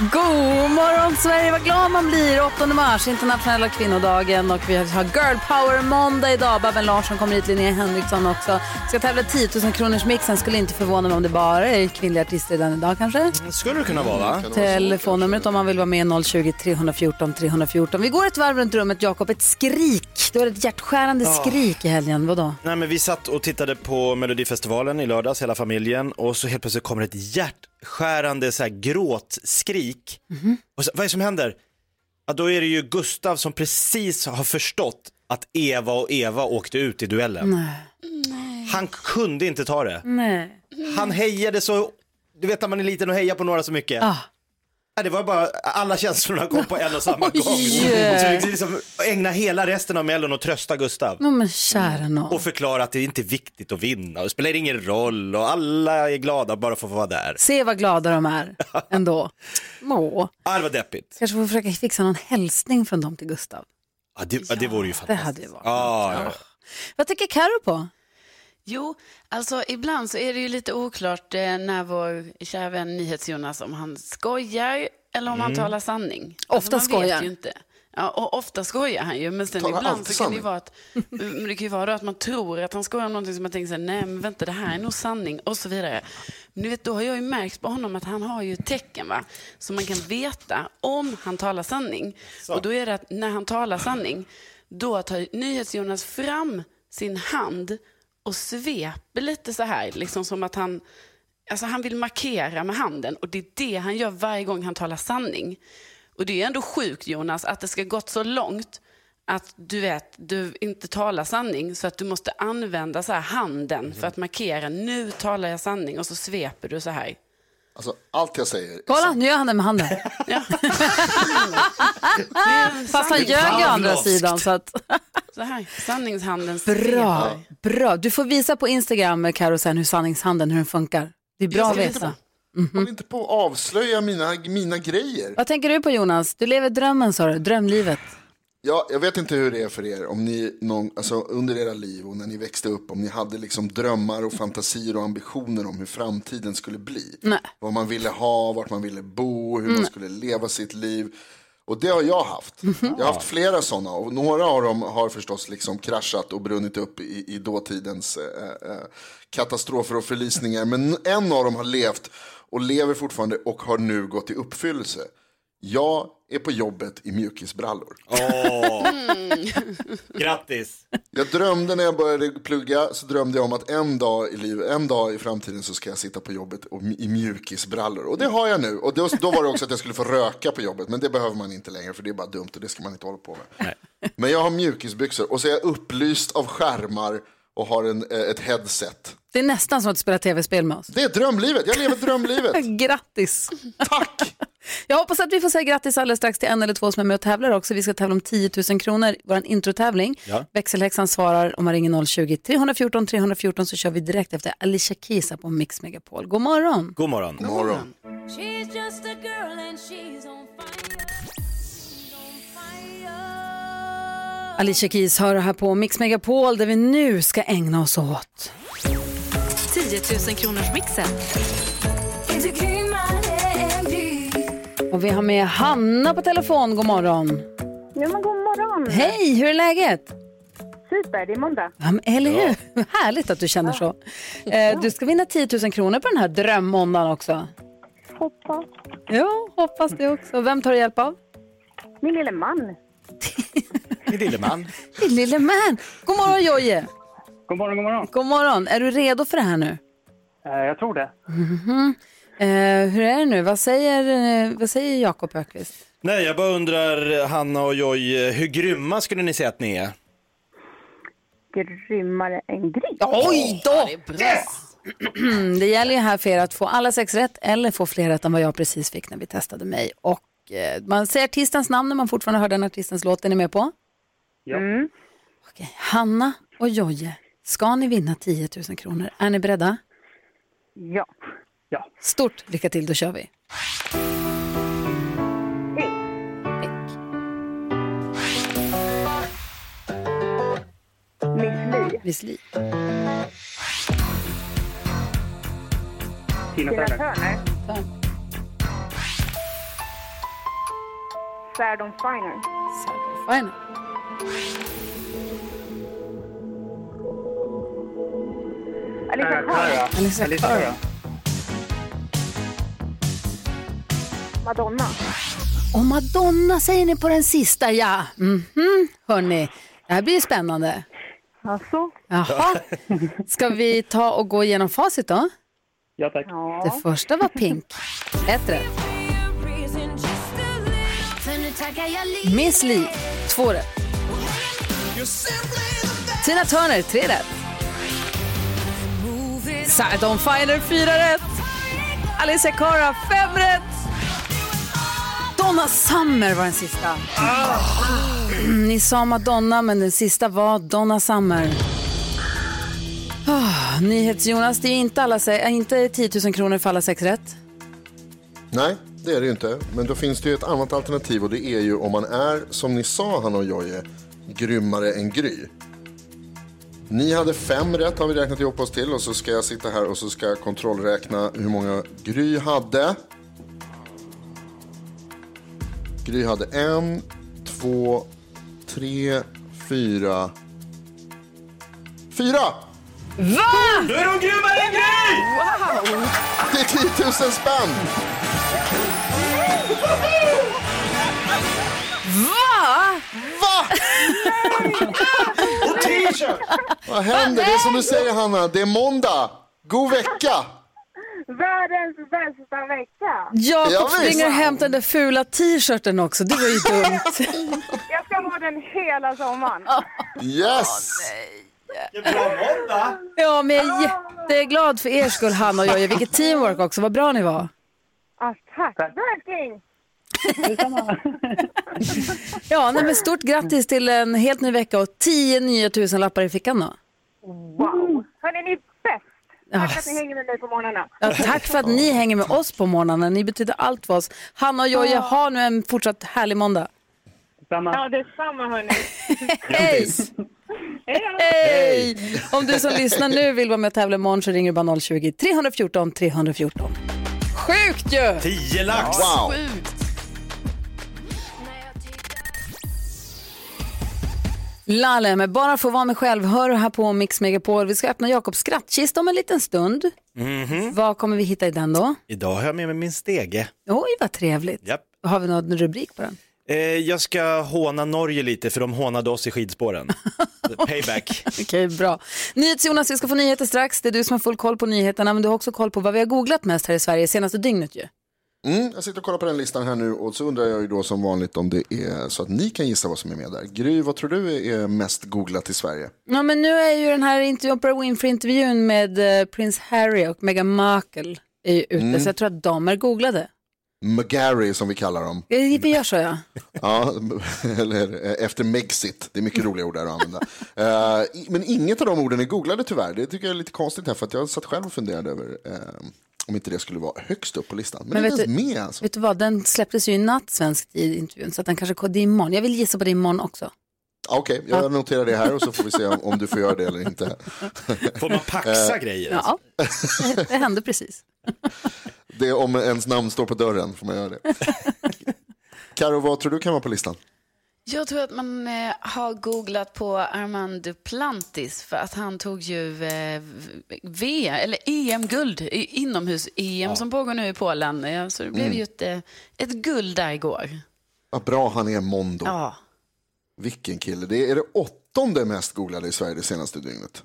God morgon Sverige, vad glad man blir. 8 mars, internationella kvinnodagen och vi har Girl Power måndag idag. Babben Larsson kommer hit, Linnea Henriksson också. Ska tävla 10 000 kronors mixen, skulle inte förvåna mig om det bara är kvinnliga artister den idag kanske. Skulle det kunna vara va? Telefonnumret om man vill vara med är 020 314 314. Vi går ett varv runt rummet, Jakob. Ett skrik. Du har ett hjärtskärande skrik i helgen. Vadå? Nej men vi satt och tittade på Melodifestivalen i lördags, hela familjen, och så helt plötsligt kommer ett hjärtskärande så här gråtskrik. Och så, vad är det som händer? Ja, då är det ju Gustav som precis har förstått att Eva och Eva åkte ut i duellen. Nej. Han kunde inte ta det. Nej. Han hejade så, du vet när man är liten och hejar på några så mycket. Ah. Ja, Det var bara, alla känslorna kom på en och samma gång. Så vi liksom ägna hela resten av mellon och trösta Gustav. No, men kära nån. och förklara att det inte är viktigt att vinna och det spelar ingen roll och alla är glada bara för att få vara där. Se vad glada de är ändå. Åh. Ja, det var deppigt. Kanske får försöka fixa någon hälsning från dem till Gustav. Ja, det, ja, det vore ju Det fantastiskt. hade ju varit Ja, ja. Vad tycker Karo på? Jo, alltså ibland så är det ju lite oklart eh, när vår kära vän NyhetsJonas om han skojar eller om han talar sanning. Ofta man skojar. Vet ju inte. Ja, och ofta skojar han ju, men sen Talar ibland så kan det ju vara att, det kan ju vara att man tror att han skojar om någonting som man tänker så här, nej men vänta det här är nog sanning och så vidare. Men du vet, då har jag ju märkt på honom att han har ju tecken va, som man kan veta om han talar sanning. Och då är det att när han talar sanning, då tar NyhetsJonas fram sin hand och sveper lite så här, liksom som att han, alltså han vill markera med handen och det är det han gör varje gång han talar sanning. Och det är ändå sjukt Jonas att det ska gått så långt att du vet, du inte talar sanning så att du måste använda så här handen för att markera, nu talar jag sanning och så sveper du så här. Alltså, allt jag säger är Kolla, sant. nu gör han det med handen. Ja. Fast han ljög ju å andra sidan. Så att... Så här, sanningshanden Bra, bra. Du får visa på Instagram, Karo, sen hur sanningshanden hur den funkar. Det är bra att Jag veta. visa. Håll inte på att avslöja mina, mina grejer. Vad tänker du på Jonas? Du lever drömmen sa du, drömlivet. Ja, jag vet inte hur det är för er, om ni någon, alltså, under era liv och när ni växte upp, om ni hade liksom drömmar och fantasier och ambitioner om hur framtiden skulle bli. Nej. Vad man ville ha, vart man ville bo, hur man skulle leva sitt liv. Och det har jag haft. Jag har haft flera sådana och några av dem har förstås liksom kraschat och brunnit upp i, i dåtidens eh, eh, katastrofer och förlisningar. Men en av dem har levt och lever fortfarande och har nu gått i uppfyllelse. Jag är på jobbet i mjukisbrallor. Åh. Grattis! Jag drömde när jag började plugga så drömde jag om att en dag i livet, en dag i framtiden så ska jag sitta på jobbet och, i mjukisbrallor. Och det har jag nu. Och då, då var det också att jag skulle få röka på jobbet. Men det behöver man inte längre för det är bara dumt och det ska man inte hålla på med. Men jag har mjukisbyxor och så är jag upplyst av skärmar och har en, eh, ett headset. Det är nästan som att spela tv-spel med oss. Det är drömlivet, jag lever drömlivet. Grattis! Tack! Jag hoppas att vi får säga grattis alldeles strax till en eller två som är med och tävlar också. Vi ska tävla om 10 000 kronor, vår introtävling. Ja. Växelhäxan svarar om man ringer 020-314 314 så kör vi direkt efter Alicia Keys på Mix Megapol. God morgon! God morgon. Morgon. Alicia Keys hör här på Mix Megapol där vi nu ska ägna oss åt 10 000 kronors mixen. Och vi har med Hanna på telefon. God morgon. Ja, men god morgon. Hej, hur är läget? Super, det är måndag. Ja, men eller hur? Härligt att du känner så. Eh, du ska vinna 10 000 kronor på den här drömmåndagen också. Hoppas. Ja, hoppas det också. Vem tar du hjälp av? Min lille man. Min lille man. Din lille man. God morgon Jojje. God morgon, god morgon. God morgon. Är du redo för det här nu? Eh, jag tror det. Eh, hur är det nu? Vad säger, eh, vad säger Jakob Ökvist? Nej, jag bara undrar, Hanna och Joy, hur grymma skulle ni säga att ni är? Grymmare än gris. Oj då! Det är bra. Det gäller ju här för er att få alla sex rätt eller få fler rätt än vad jag precis fick när vi testade mig. Och eh, man säger artistens namn när man fortfarande hör den artistens låt. Är ni med på? Mm. Okej. Hanna och Joje, ska ni vinna 10 000 kronor? Är ni beredda? Ja. Stort lycka till, då kör vi. Miss Li. Tina Turner. Sardon Finer. Fine. Alicia Cara. Alicia Cara. Madonna. Och Madonna säger ni på den sista, ja. Mhm, hörni. Det här blir spännande. Alltså? Jaha. Ska vi ta och gå igenom facit då? Ja, tack. Det första var Pink. Ett rätt. Miss Li, två rätt. Tina Turner, tre rätt. Sardon Finer, fyra rätt. Alicia Cara, fem rätt. Donna Summer var den sista. Ni sa Madonna, men den sista var Donna Summer. Oh, NyhetsJonas, det är inte, alla, äh, inte 10 000 kronor för alla sex rätt. Nej, det är det ju inte. Men då finns det ju ett annat alternativ och det är ju om man är, som ni sa han och Jojje, grymmare än Gry. Ni hade fem rätt har vi räknat ihop oss till och så ska jag sitta här och så ska jag kontrollräkna hur många Gry hade. Gry hade en, två, tre, fyra, fyra! Va? Då är de grymmare än Gry! Det är 10 000 spänn! Va? Och t-shirt! Vad händer? Det är som du säger Hanna, det är måndag. God vecka! Världens bästa vecka. Jakob springer och hämtar den där fula t-shirten också. Det var ju dumt. Jag ska ha den hela sommaren. Yes! Vilken bra måndag! Ja, men jag är jätteglad för er skull, Hanna och jag. Vilket teamwork också. Vad bra ni var. Ah, tack. Verkligen. Ja, nej, men stort grattis till en helt ny vecka och tio nya tusenlappar i fickan då. Wow. Hörni, ni är bäst. Tack Ja. att ni hänger med mig på morgnarna. Ja, tack för att ni hänger med oss på morgonen. Ni betyder allt för oss. Hanna och Jojje, ha nu en fortsatt härlig måndag. Samma. Ja, detsamma hörni. Hej! Hej! Om du som lyssnar nu vill vara med och tävla imorgon så ringer du bara 020-314 314. Sjukt ju! 10 lax! Wow! Lalle med Bara få vara mig själv hör här på Mix Megapol. Vi ska öppna Jakobs skrattkista om en liten stund. Mhm. Vad kommer vi hitta i den då? Idag har jag med mig min stege. Oj, vad trevligt. Japp. Har vi någon rubrik på den? Eh, jag ska håna Norge lite för de hånade oss i skidspåren. Payback. Okej, bra. NyhetsJonas, vi ska få nyheter strax. Det är du som har full koll på nyheterna, men du har också koll på vad vi har googlat mest här i Sverige senaste dygnet ju. Mm, jag sitter och kollar på den listan här nu och så undrar jag ju då som vanligt om det är så att ni kan gissa vad som är med där. Gry, vad tror du är mest googlat i Sverige? Ja, men nu är ju den här intervju- Oprah Winfrey-intervjun med eh, prins Harry och Meghan Markle är ju ute, så jag tror att de är googlade. McGarry som vi kallar dem. Eh, Vi gör så ja. Ja, eller eh, efter Megxit. Det är mycket roliga ord där att använda. Eh, i- men inget av de orden är googlade tyvärr. Det tycker jag är lite konstigt här för att jag satt själv och funderade över eh, om inte det skulle vara högst upp på listan. Men, Men det är vet du- med alltså. Vet du vad, den släpptes ju i natt svensk tid, intervjun, så att den kanske det är imorgon. Jag vill gissa på det imorgon också. Ja, Okej, jag noterar det här och så får vi se om, om du får göra det eller inte. Får man paxa grejer? Ja, det, det hände precis. Det är om ens namn står på dörren får man göra det. Karo, vad tror du kan vara på listan? Jag tror att man eh, har googlat på Armand Duplantis för att han tog ju eh, VM, eller EM-guld, inomhus-EM som pågår nu i Polen. Ja, så det blev ju ett, eh, ett guld där igår. Vad bra han är Mondo. Ja. Vilken kille. Det är det åttonde mest googlade i Sverige det senaste dygnet.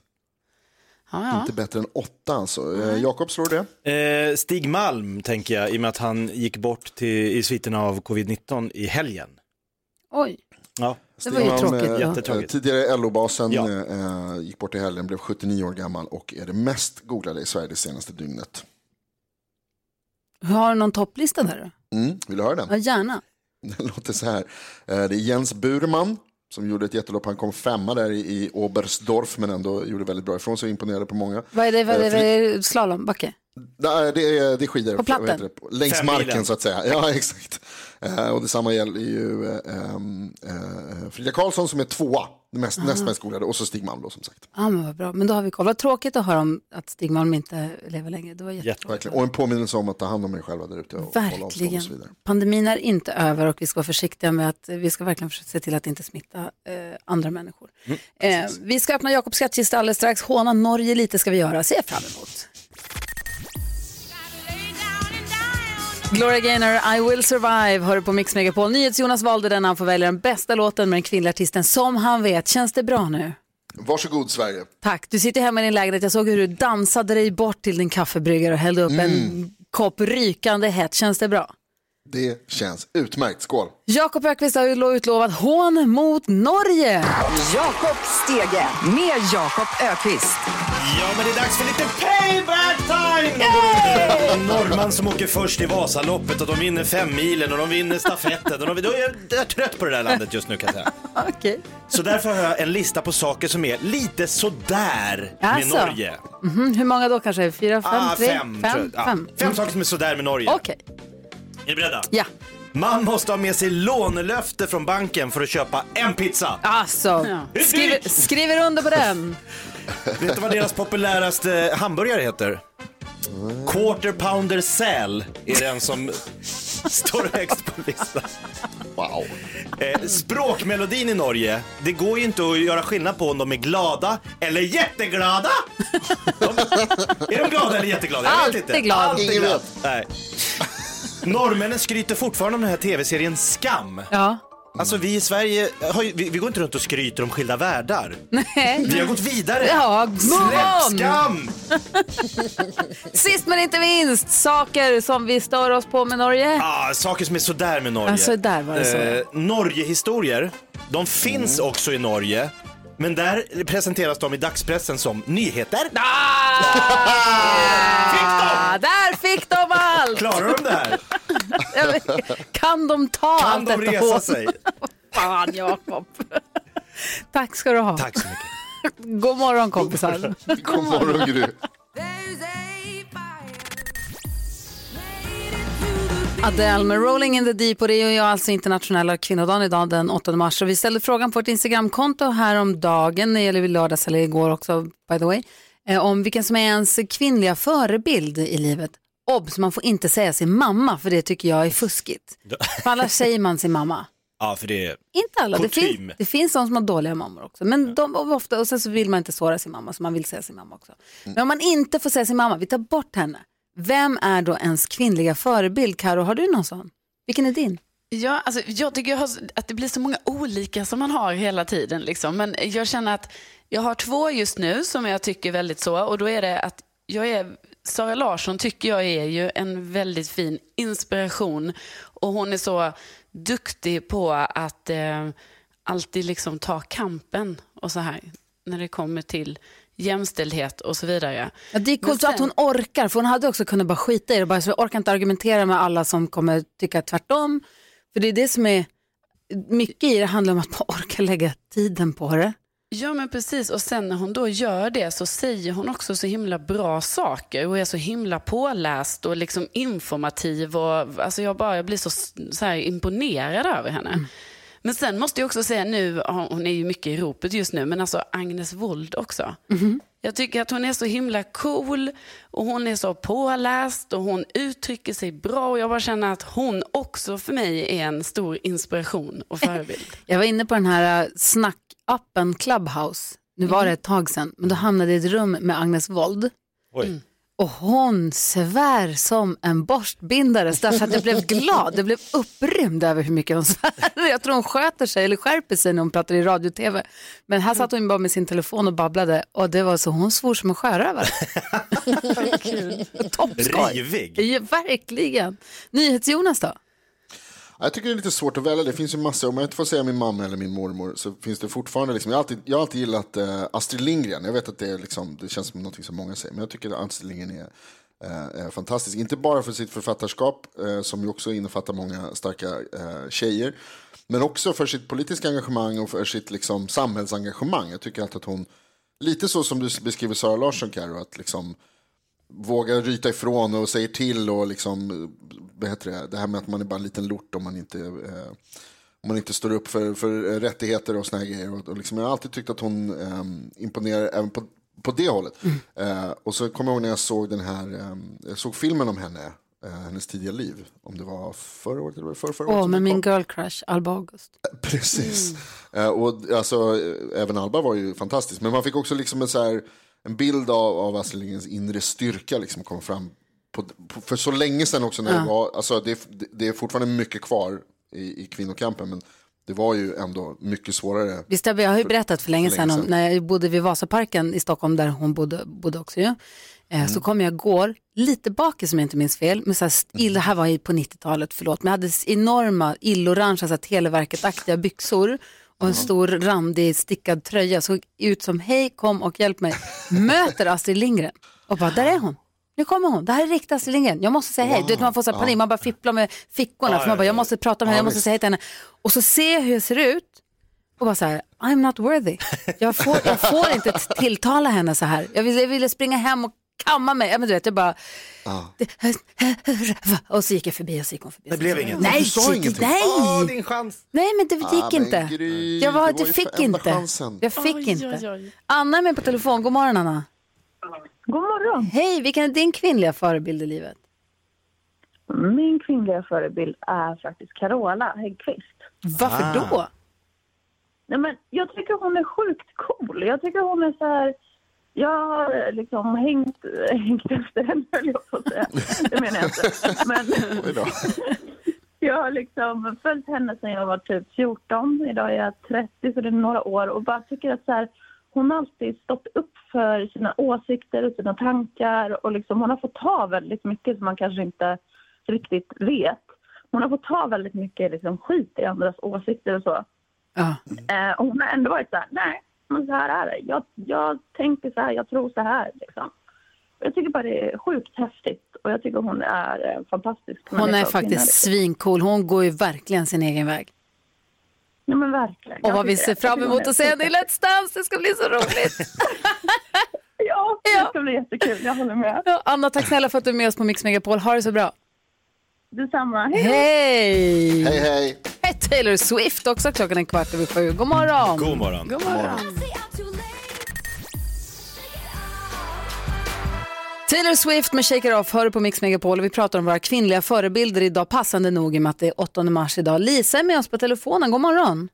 Ja, Inte bättre än åtta alltså. Eh, Jakob, slår du det? Eh, Stig Malm tänker jag, i och med att han gick bort till, i sviterna av covid-19 i helgen. Oj, Ja, det var ju Stig tråkigt. eh. Jättetråkigt. Tidigare LO-basen Ja. eh, gick bort i helgen, blev 79 år gammal och är det mest googlade i Sverige det senaste dygnet. Har du någon topplista där då? Mm, vill du höra den? Ja, gärna. Den låter så här. Eh, Det är Jens Burman som gjorde ett jättelopp. Han kom femma där i, i Oberstdorf men ändå gjorde väldigt bra ifrån sig och imponerade på många. Vad är det? Vad är det, Eh, vad är det slalombacke? Nej, det är, det är skidor. På platten? Längs Fem marken milen. så att säga. Ja, exakt. Eh, och detsamma gäller ju eh, ehm, eh, Frida Karlsson som är tvåa, mest, näst mest googlade, och så Stig Malm då som sagt. Ja, men vad bra. Men då har vi koll. Vad tråkigt att höra om att Stig Malm inte lever längre. Det var jättetråkigt. Verkligen. Och en påminnelse om att ta hand om er själva där ute avstånd och så Verkligen. vidare. Pandemin är inte över och vi ska vara försiktiga med att vi ska verkligen försöka se till att inte smitta eh, andra människor. eh, vi ska öppna Jakobs skattkista alldeles strax. Håna Norge lite ska vi göra. Se fram emot. Gloria Gaynor, I will survive, hör du på Mix Megapol. NyhetsJonas valde den han får välja den bästa låten med den kvinnliga artisten som han vet. Känns det bra nu? Varsågod Sverige. Tack. Du sitter hemma i din lägenhet. Jag såg hur du dansade dig bort till din kaffebryggare och hällde upp en kopp rykande hett. Känns det bra? Det känns utmärkt. Skål! Jakob Ökvist har utlovat hån mot Norge. Jakob Stege med Jakob Ökvist. Ja, men det är dags för lite payback time! Norrman som åker först i Vasaloppet och de vinner fem milen och de vinner stafetten. Och de, då är jag, jag är trött på det där landet just nu kan jag säga. Okej. Så därför har jag en lista på saker som är lite sådär med Alltså. Norge. Mhm, Hur många då kanske? Fyra, fem, Ah, tre? fem, fem? jag. Ja, fem. fem saker som är sådär med Norge. Okej, Är ni beredda? ja. Man måste ha med sig lånelöfte från banken för att köpa en pizza. Alltså, skriver, skriver under på den. Vet du vad deras populäraste hamburgare heter? Quarter pounder säl är den som står högst på listan. Wow. Eh, språkmelodin i Norge, det går ju inte att göra skillnad på om de är glada eller jätteglada. De, är de glada eller jätteglada? Jag vet Alltid inte. glad. Alltid glad. Nej. Norrmännen skryter fortfarande om den här tv-serien Skam. Ja. Alltså vi i Sverige, har vi, vi går inte runt och skryter om skilda världar. Nej. Vi har gått vidare. Ja, Släpp! Skam! Sist men inte minst, saker som vi stör oss på med Norge. Ah, saker som är sådär med Norge. Alltså, där var det så. Eh, Norge-historier, de finns Mm. också i Norge. Men där presenteras de i dagspressen som nyheter. Ah, där fick de allt! Klarar de det här? Kan de ta Kan allt de detta resa hån? sig? Fan, Jakob. Tack ska du ha. Tack så mycket. God morgon kompisar. God morgon Gry. Adele med Rolling in the Deep och det är ju alltså internationella kvinnodagen idag den 8 mars. Och vi ställde frågan på ett Instagramkonto här om dagen, det gäller i lördags eller igår också by the way, eh, om vilken som är ens kvinnliga förebild i livet. Obs, man får inte säga sin mamma för det tycker jag är fuskigt. För annars säger man sin mamma. Ja, för det är... Inte alla, det, Kutym. fin- det finns de som har dåliga mammor också. Men de, och ofta, och sen så vill man inte såra sin mamma så man vill säga sin mamma också. Men om man inte får säga sin mamma, vi tar bort henne. Vem är då ens kvinnliga förebild? Karo, har du någon sån? Vilken är din? Ja, alltså, jag tycker jag har, att det blir så många olika som man har hela tiden. Liksom. Men jag känner att jag har två just nu som jag tycker väldigt så. Och då är det att jag är, Sara Larsson tycker jag är ju en väldigt fin inspiration. Och hon är så duktig på att eh, alltid liksom ta kampen och så här. När det kommer till jämställdhet och så vidare. Ja, det är coolt sen- att hon orkar, för hon hade också kunnat bara skita i det. Bara, så jag orkar inte argumentera med alla som kommer tycka tvärtom. För det är det som är, mycket i det handlar om att man orkar lägga tiden på det. Ja men precis och sen när hon då gör det så säger hon också så himla bra saker och är så himla påläst och liksom informativ och alltså jag bara jag blir så, så här imponerad över henne. Men sen måste jag också säga nu, hon är ju mycket i ropet just nu, men alltså Agnes Wold också. Jag tycker att hon är så himla cool och hon är så påläst och hon uttrycker sig bra och jag bara känner att hon också för mig är en stor inspiration och förebild. Jag var inne på den här äh, snackappen Clubhouse. Nu var det ett tag sedan, men då hamnade jag i ett rum med Agnes Wold. Oj. Och hon svär som en borstbindare så därför att jag blev glad. Jag blev upprymd över hur mycket hon svär. Jag tror hon sköter sig eller skärper sig när hon pratar i radio och tv. Men här satt hon bara med sin telefon och babblade och det var så hon svor som en sjörövare. Toppskoj. Rivig. Ja, verkligen. NyhetsJonas då? Jag tycker det är lite svårt att välja. Det finns ju massor. Om jag inte får säga min mamma eller min mormor så finns det fortfarande. Liksom, jag, har alltid, jag har alltid gillat eh, Astrid Lindgren. Jag vet att det, är liksom, det känns som något som många säger. Men jag tycker att Astrid Lindgren är, eh, är fantastisk. Inte bara för sitt författarskap eh, som ju också innefattar många starka eh, tjejer. Men också för sitt politiska engagemang och för sitt liksom, samhällsengagemang. Jag tycker alltid att hon, lite så som du beskriver Sara Larsson Carro, att liksom vågar ryta ifrån och säger till och liksom, vad heter det, det här med att man är bara en liten lort om man inte, eh, om man inte står upp för, för eh, rättigheter och såna här grejer. Och, och liksom, jag har alltid tyckt att hon eh, imponerar även på, på det hållet. Eh, och så kommer jag ihåg när jag såg den här, eh, jag såg filmen om henne, eh, hennes tidiga liv, om det var förra året eller förra, förra året. Åh, med den min girl crush, Alba August. Precis. Eh, och alltså, eh, även Alba var ju fantastisk. Men man fick också liksom en, så här, en bild av, av Astrid Lindgrens inre styrka liksom kom fram. På, på, för så länge sedan också när det var, alltså det, det- är fortfarande mycket kvar i, i kvinnokampen. Men det var ju ändå mycket svårare. Visst, jag har ju berättat för länge för sedan länge om sedan. när jag bodde vid Vasaparken i Stockholm där hon bodde, bodde också ju. Eh, Så kom jag går, lite bakis som jag inte minns fel, men så här, still, det här var på 90-talet, förlåt, men jag hade enorma här, Televerket-aktiga byxor och en stor randig stickad tröja. Såg ut som hej, kom och hjälp mig. Möter Astrid Lindgren och bara, där är hon. Nu kommer hon, det här är riktigt Astrid Lindgren, jag måste säga hej. Du vet, man får så här panik, man bara fipplar med fickorna, för man bara, jag måste prata med henne, jag måste säga hej till henne. Och så ser jag hur jag ser ut och bara så här, I'm not worthy. Jag får, jag får inte tilltala henne så här. Jag ville, jag ville springa hem och kamma mig. Ja, men du vet, jag bara... Och så gick jag förbi och så gick hon förbi. Det blev inget. Nej, Du sa ingenting. nej, Åh, din chans. nej, men det gick Ah, inte. Gry, jag var, det ju fick inte. chansen. Jag fick Oj, inte. oj, oj. Anna är med på telefon. God morgon, Anna. God morgon. Hej, vilken är din kvinnliga förebild i livet? Min kvinnliga förebild är faktiskt Carola Häggkvist. Varför Ah. då? Nej, men jag tycker hon är sjukt cool. Jag tycker hon är så här... Jag har liksom hängt, hängt efter henne, höll jag på att säga. Det menar jag inte. Men jag har liksom följt henne sedan jag var typ 14. Idag är jag 30, så det är några år. Och bara tycker att så här, hon har alltid stått upp för sina åsikter och sina tankar. Och liksom, hon har fått ta väldigt mycket som man kanske inte riktigt vet. Hon har fått ta väldigt mycket liksom, skit i andras åsikter och så. Ja. Eh, och hon har ändå varit så här, nej, men så här är det. Jag, jag tänker så här, jag tror så här. Liksom. Jag tycker bara det är sjukt häftigt och jag tycker hon är fantastisk. Hon är faktiskt liksom. svincool. Hon går ju verkligen sin egen väg. Ja, men verkligen. Och vad vi ser fram emot att se henne i. Let's Dance. Det ska bli så roligt. Ja, Ja. det ska bli jättekul. Jag håller med. Ja, Anna, tack snälla för att du är med oss på Mix Megapol. Ha det så bra. Detsamma. Hej. Hej! Hej hej. Hej Taylor Swift också. Klockan är kvart över sju. God morgon! God morgon. God morgon. Taylor Swift med Shake It Off hör på Mix Megapol och vi pratar om våra kvinnliga förebilder idag. Passande nog i och med att det är 8 mars idag. Lisa är med oss på telefonen. God morgon!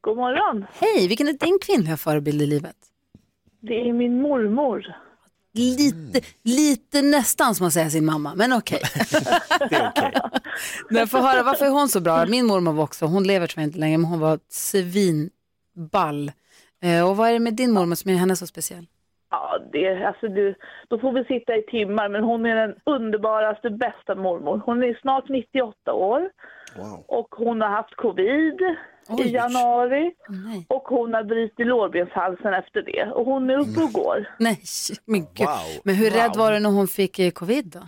God morgon. Hej, vilken är din kvinnliga förebild i livet? Det är min mormor. Lite, lite nästan som att säga sin mamma, men okej. Det är okej. Okay. får höra, varför är hon så bra? Min mormor var också, hon lever jag inte längre, men hon var svinball. Eh, och vad är det med din mormor som är henne så speciell? Ja, det, alltså du, då får vi sitta i timmar, men hon är den underbaraste, bästa mormor. Hon är snart 98 år Wow. och hon har haft covid Oj. i januari Nej. och hon har brutit lårbenshalsen efter det. Och hon är uppe och går. Nej, men gud. Wow. Men hur rädd Wow. var du när hon fick eh, covid då?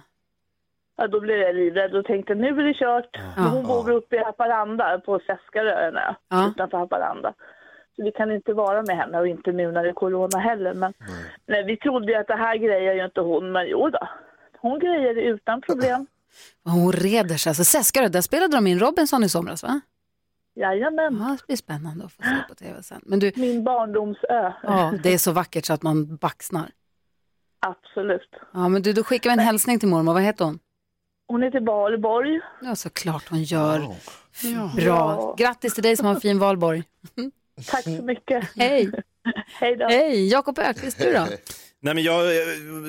Ja, då blev jag livrädd och tänkte nu är det kört. Men hon bor uppe i Haparanda på Seskarö en ö, Ja. utanför Haparanda. Så vi kan inte vara med henne och inte nu när det är corona heller. Men nej, vi trodde ju att det här grejer ju inte hon, men jo då. Hon grejer det utan problem. Hon reder sig. Alltså Seskarö, där spelade de in Robinson i somras va? Jajamän, Ja, det blir spännande att få se på tv sen. Men du, min barndomsö. ja, det är så vackert så att man baxnar. Absolut. Ja, men du, då skickar vi en hälsning till mormor. Vad heter hon? Hon är till Valborg. Ja, såklart hon gör. Bra. Ja. Grattis till dig som har en fin valborg. Tack så mycket. Hej. Hej då. Hej, Jakob Öqvist, du då? Nej men jag eh,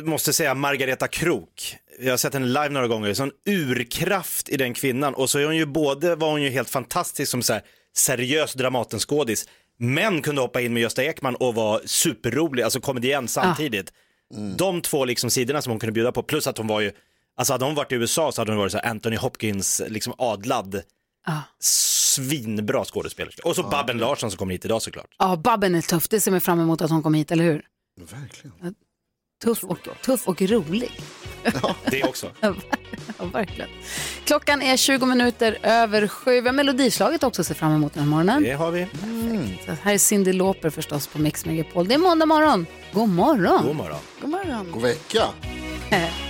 måste säga Margareta Krok. Jag har sett henne live några gånger, sån urkraft i den kvinnan och så är hon ju både, var hon ju helt fantastisk som så här, seriös Dramatenskådis, men kunde hoppa in med Gösta Ekman och vara superrolig, alltså komedienn samtidigt. De två liksom sidorna som hon kunde bjuda på, plus att hon var ju, alltså hade hon varit i USA så hade hon varit så här Anthony Hopkins, liksom adlad, svinbra skådespelerska. Och så Babben Larsson som kommer hit idag såklart. Ja, Babben är tuff. Det ser man fram emot att hon kommer hit, eller hur? Verkligen. Tuff och, tuff och rolig. Det också. Ja, verkligen. Klockan är 20 minuter över sju. Vi har Melodislaget också att se fram emot den här morgonen. Det har vi. Så här är Cyndi Lauper förstås på Mix Megapol. Det är måndag morgon. God morgon. God morgon. God morgon. God vecka.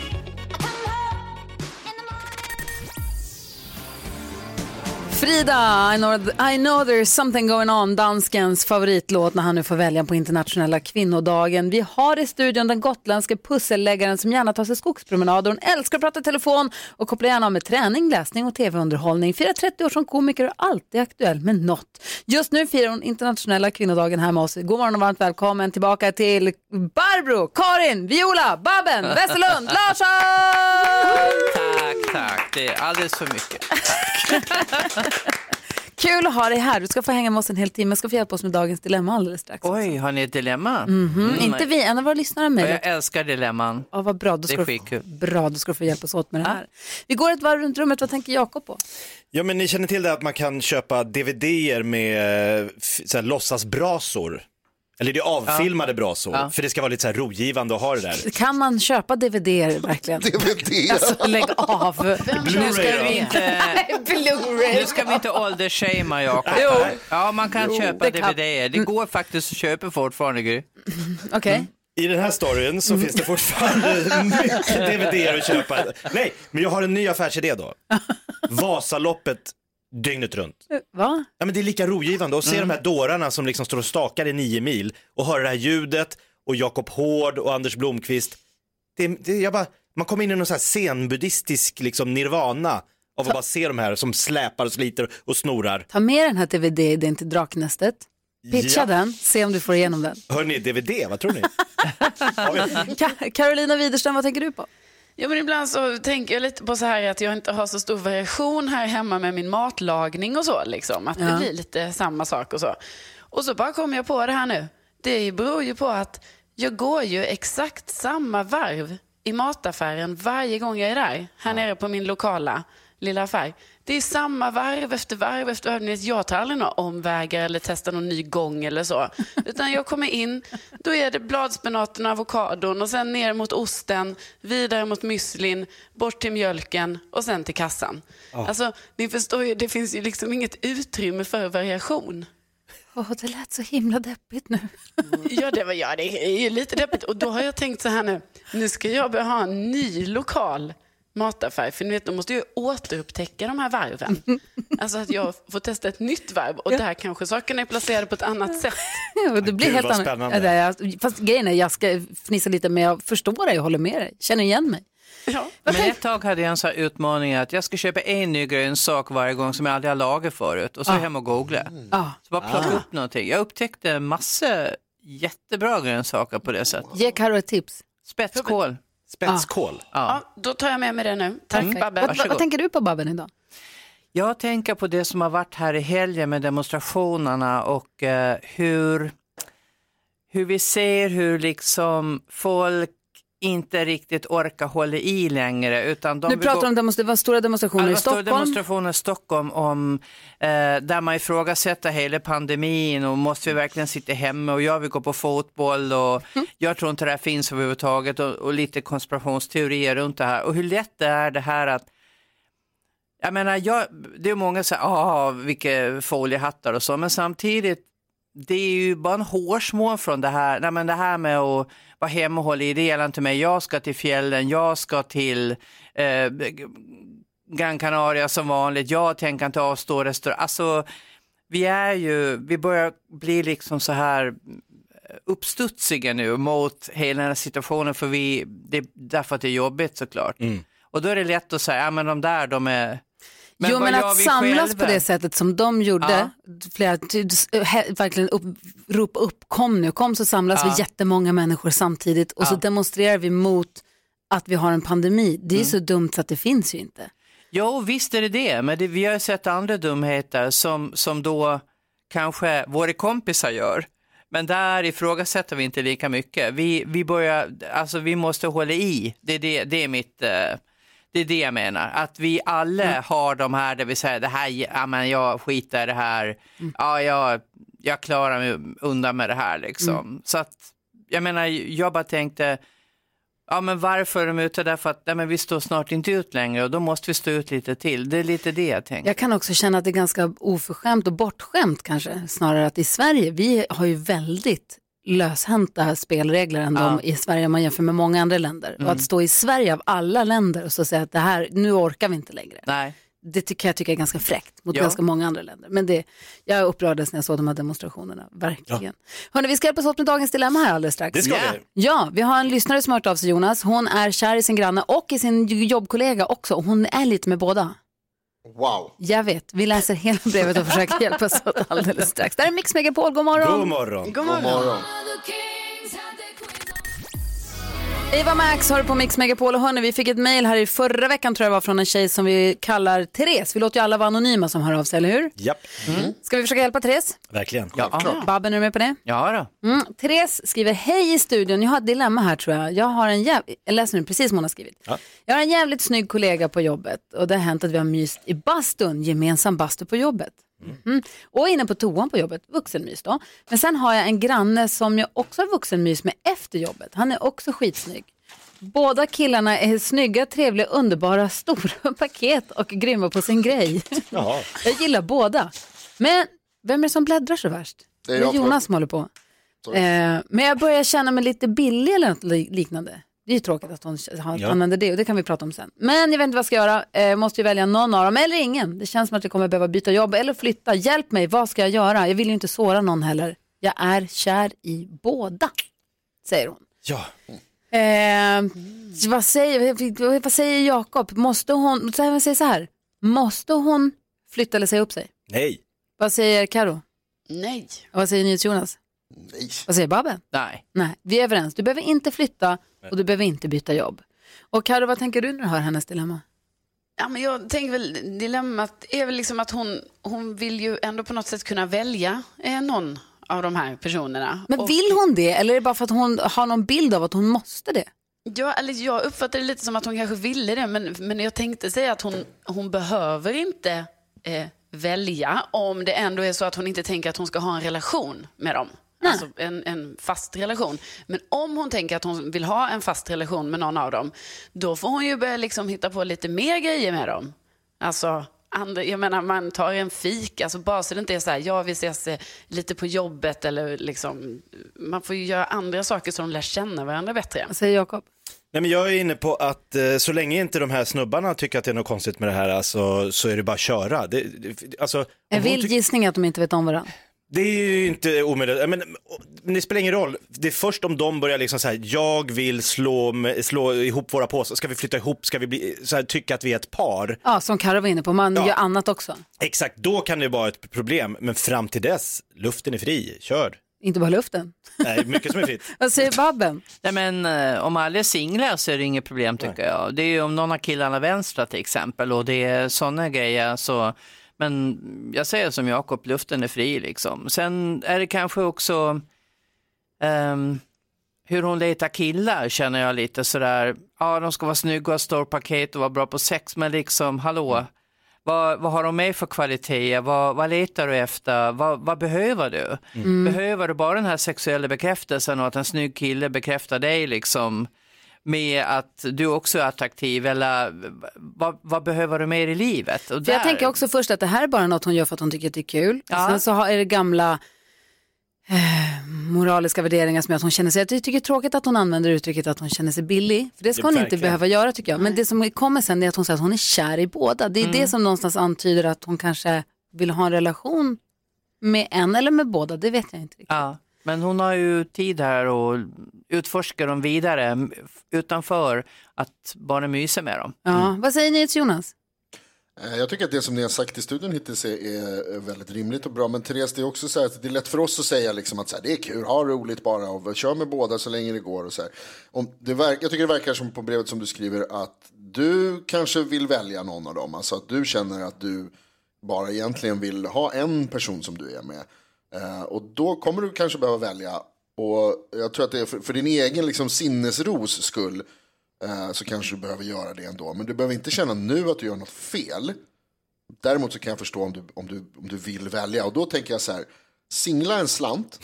Frida, I know, I know there's something going on, danskens favoritlåt när han nu får välja på internationella kvinnodagen. Vi har i studion den gotländske pusselläggaren som gärna tar sig skogspromenader. Hon älskar att prata i telefon och kopplar gärna av med träning, läsning och tv-underhållning. Firar 30 år som komiker och är alltid aktuell med något. Just nu firar hon internationella kvinnodagen här med oss. God morgon och varmt välkommen tillbaka till Barbro, Karin, Viola, Babben, Westerlund, Larsson! Tack. Det är alldeles för mycket. Kul att ha dig här. Du ska få hänga med oss en hel timme. Jag ska få hjälpa oss med dagens dilemma alldeles strax. Oj, har ni ett dilemma? Mhm, Mm. Inte vi, en av våra lyssnare mejlat. Jag älskar dilemman. Ja, vad bra. Då Det ska är du, skitkul. bra, då ska du få hjälpas åt med det här. Vi går ett varv runt rummet. Vad tänker Jakob på? Ja men ni känner till det att man kan köpa DVD-er med eh, f- så här, låtsasbrasor. Eller det är avfilmade brasor, Ja. för det ska vara lite så här rogivande att ha det där. Kan man köpa DVD verkligen? DVD? Alltså, lägg av. Nu ska vi inte, Blu-ray. nu ska vi inte åldersshamea Jakob. Jo. Ja, man kan Jo, köpa det kan- DVD. Det går faktiskt att köpa fortfarande. Gry. Okej. I den här storyn så finns det fortfarande mycket DVD-er att köpa. Nej, men jag har en ny affärsidé då. Vasaloppet dygnet runt. Va? Ja, men det är lika rogivande att se de här dårarna som liksom står och stakar i nio mil och höra det här ljudet och Jakob Hård och Anders Blomqvist. Det, det, jag bara, man kommer in i någon här zen-buddhistisk liksom nirvana av att bara se de här som släpar och sliter och snorar. Ta med den här DVD-idén till Draknästet. Pitcha Ja. den, se om du får igenom den. Hör ni DVD, vad tror ni? Ka- Carolina Widerström, vad tänker du på? Ja, men ibland så tänker jag lite på så här att jag inte har så stor variation här hemma med min matlagning och så. Liksom. Att Ja. det blir lite samma sak och så. Och så bara kom jag på det här nu. Det beror ju på att jag går ju exakt samma varv i mataffären varje gång jag är där. Här nere på min lokala lilla affär. Det är samma varv efter varv efter varv. Jag tar aldrig några omvägar eller testar någon ny gång eller så. Utan jag kommer in, då är det bladspenaten och avokadon och sen ner mot osten, vidare mot müslin, bort till mjölken och sen till kassan. Ja. Alltså, ni förstår ju, det finns ju liksom inget utrymme för variation. Åh, det lät så himla deppigt nu. Ja, det var ja, det är ju lite deppigt. Och då har jag tänkt så här nu, nu ska jag börja ha en ny lokal mataffär. För ni vet, då måste jag återupptäcka de här varven. Alltså att jag får testa ett nytt varv och där kanske sakerna är placerade på ett annat sätt. Ja, det blir Gud, helt spännande. Ja, är- Fast grejen är, jag ska fnissa lite men jag förstår dig, jag håller med dig. Känner igen mig. Men ett tag hade jag en sån här utmaning att jag ska köpa en ny grönsak varje gång som jag aldrig har lagat förut och så Ah. hem och googla. Ja. Så bara plocka Ah. upp någonting. Jag upptäckte massor jättebra grönsaker på det sättet. Ge Karo ett tips. Spetskål. Spetskål? Ja, då tar jag med mig det nu. Tack Mm. Babbe. Vad, vad, vad tänker du på Babben idag? Jag tänker på det som har varit här i helgen med demonstrationerna och eh, hur, hur vi ser hur liksom folk inte riktigt orkar hålla i längre. Utan de Nu pratar gå- du om demonstra- det var stora demonstrationer Ja, i var stora Stockholm. demonstrationer i Stockholm om, eh, där man ifrågasätter hela pandemin och måste vi verkligen sitta hemma och jag vill gå på fotboll och Mm. jag tror inte det här finns överhuvudtaget och, och lite konspirationsteorier runt det här och hur lätt det är det här att jag menar, jag, det är många som säger, ah, vilka foliehattar och så, men samtidigt, det är ju bara en hårsmån från det här, nej men det här med att vara hemma och hålla i, det gäller inte mig, jag ska till fjällen, jag ska till eh, Gran Canaria som vanligt, jag tänker inte avstå restaurang, alltså vi är ju, vi börjar bli liksom så här uppstudsiga nu mot hela den här situationen för vi, det, därför att det är jobbigt såklart. Och då är det lätt att säga, ja men de där de är Men jo men att samlas själva? på det sättet som de gjorde, flera, ty- he- verkligen upp, ropa upp, kom nu, kom så samlas Ja. vi jättemånga människor samtidigt och så Ja. demonstrerar vi mot att vi har en pandemi. Det är Mm. så dumt så att det finns ju inte. Jo, visst är det det, men det, vi har sett andra dumheter som, som då kanske våra kompisar gör. Men där ifrågasätter vi inte lika mycket. Vi, vi, börjar, alltså vi måste hålla i, det är, det, det är mitt... eh, Det är det jag menar, att vi alla har de här där vi säger det här, ja men jag skiter i det här, ja jag, jag klarar mig undan med det här liksom. Så att, jag menar, jag bara tänkte, Ja men varför är de ute? Därför att nej, men vi står snart inte ut längre och då måste vi stå ut lite till. Det är lite det jag tänker. Jag kan också känna att det är ganska oförskämt och bortskämt kanske, snarare att i Sverige, vi har ju väldigt löshänta spelregler än de i Sverige om man jämför med många andra länder. Och Mm. att stå i Sverige av alla länder och så säga att det här, nu orkar vi inte längre. Nej. Det tycker jag tycker är ganska fräckt mot Ja. ganska många andra länder. Men det, jag upprördes när jag såg de här demonstrationerna, verkligen. Hörrni, vi ska hjälpas åt med dagens dilemma här alldeles strax. Det ska ja. vi. Ja, vi har en lyssnare som har hört av sig Jonas. Hon är kär i sin granne och i sin jobbkollega också. Och Hon är lite med båda. Wow. Jag vet, vi läser hela brevet och försöker hjälpas åt alldeles strax. Där är Mix Megapol, god morgon. God morgon. God God morgon. Eva Max har du på Mix Megapol och hörni, vi fick ett mejl här i förra veckan tror jag var från en tjej som vi kallar Therese. Vi låter ju alla vara anonyma som hör av sig, eller hur? Japp, Ska vi försöka hjälpa Therese? verkligen. Ja, Babben, är du med på det? ja då. Mm. Therese skriver, hej i studion, jag har ett dilemma här tror jag. Jag har en jäv... Jag läser nu precis som hon har skrivit. Ja. Jag har en jävligt snygg kollega på jobbet och det har hänt att vi har myst i bastun, gemensam bastu på jobbet. Mhm. Och inne på toan på jobbet, vuxenmys då. Men sen har jag en granne som jag också har vuxenmys med efter jobbet. Han är också skitsnygg. Båda killarna är snygga, trevliga, underbara, stora paket och grymma på sin grej. Jaha. Jag gillar båda. Men vem är det som bläddrar så värst? Det är jag, Jonas som håller på. Eh, men jag börjar känna mig lite billig eller något li- liknande. Det är ju tråkigt att hon har- Ja. använder det och det kan vi prata om sen. Men jag vet inte vad jag ska göra. Eh, måste ju välja någon av dem eller ingen. Det känns som att jag kommer behöva byta jobb eller flytta. Hjälp mig, vad ska jag göra? Jag vill ju inte såra någon heller. Jag är kär i båda, säger hon. Ja. Eh, vad, säger, vad säger Jakob? Måste hon, jag säger så här, måste hon flytta eller säga upp sig? Nej. Vad säger Karo? Nej. Och vad säger NyhetsJonas? Nej. Vad säger Babben? Nej. Nej, vi är överens. Du behöver inte flytta och du behöver inte byta jobb. Och Karo, vad tänker du när du hör hennes dilemma? Ja, men jag tänker väl, dilemmat är väl liksom att hon, hon vill ju ändå på något sätt kunna välja eh, någon av de här personerna. Men Och- vill hon det eller är det bara för att hon har någon bild av att hon måste det? Ja, eller jag uppfattar det lite som att hon kanske ville det, men, men jag tänkte säga att hon, hon behöver inte eh, välja om det ändå är så att hon inte tänker att hon ska ha en relation med dem. Alltså en, en fast relation. Men om hon tänker att hon vill ha en fast relation med någon av dem, då får hon ju börja liksom hitta på lite mer grejer med dem. Alltså, andra, jag menar man tar en fik, alltså bara så det inte är så här, ja vi ses eh, lite på jobbet eller liksom, man får ju göra andra saker så de lär känna varandra bättre. Vad säger Jakob? Nej, men jag är inne på att eh, så länge inte de här snubbarna tycker att det är något konstigt med det här alltså, så är det bara att köra. Det, det, alltså, En vild gissning att de inte vet om varandra. Det är ju inte omöjligt, men, men det spelar ingen roll. Det är först om de börjar liksom så här, jag vill slå, med- slå ihop våra påsar, ska vi flytta ihop, ska vi bli, så här, tycka att vi är ett par. Ja, som Karo var inne på, man Ja. gör annat också. Exakt, då kan det vara ett problem, men fram till dess, luften är fri, kör. Inte bara luften. Nej, mycket som är fritt. Vad säger Babben? Nej, men eh, om alla är singlar så är det inget problem tycker jag. Det är ju om någon av killarna vänstrar till exempel och det är sådana grejer så men jag säger som Jakob, luften är fri liksom. Sen är det kanske också ehm, hur hon letar killar känner jag lite sådär, ja de ska vara snygga och ha stor paket och vara bra på sex men liksom hallå, vad, vad har de med för kvaliteter? Vad, vad letar du efter? Vad, vad behöver du? Mm. Behöver du bara den här sexuella bekräftelsen och att en snygg kille bekräftar dig liksom med att du också är attraktiv eller vad, vad behöver du mer i livet? Och För jag där- tänker också först att det här är bara något hon gör för att hon tycker att det är kul. Ja. Sen så har- är det gamla eh, moraliska värderingar som gör att hon känner sig, jag tycker det är tråkigt att hon använder uttrycket att hon känner sig billig. För det ska Det- hon inte verkligen. behöva göra tycker jag. Men det som kommer sen är att hon säger att hon är kär i båda. Det är det som någonstans antyder att hon kanske vill ha en relation med en eller med båda, det vet jag inte riktigt. Ja, men hon har ju tid här och utforskar dem vidare utanför att bara mysa med dem. Ja, vad säger ni till Jonas? Eh, Jag tycker att det som ni har sagt i studion hittills är, är väldigt rimligt och bra. Men Therese, det är också så här att det är lätt för oss att säga liksom att så här, det är kul, ha roligt bara och kör med båda så länge det går. Och så här. Om det verkar, jag tycker det verkar som på brevet som du skriver att du kanske vill välja någon av dem. Alltså att du känner att du bara egentligen vill ha en person som du är med. Eh, och då kommer du kanske behöva välja. Och jag tror att det är för, för din egen liksom, sinnesros skull eh, så kanske du behöver göra det ändå. Men du behöver inte känna nu att du gör något fel. Däremot så kan jag förstå om du, om du, om du vill välja. Och då tänker jag så här, singla en slant.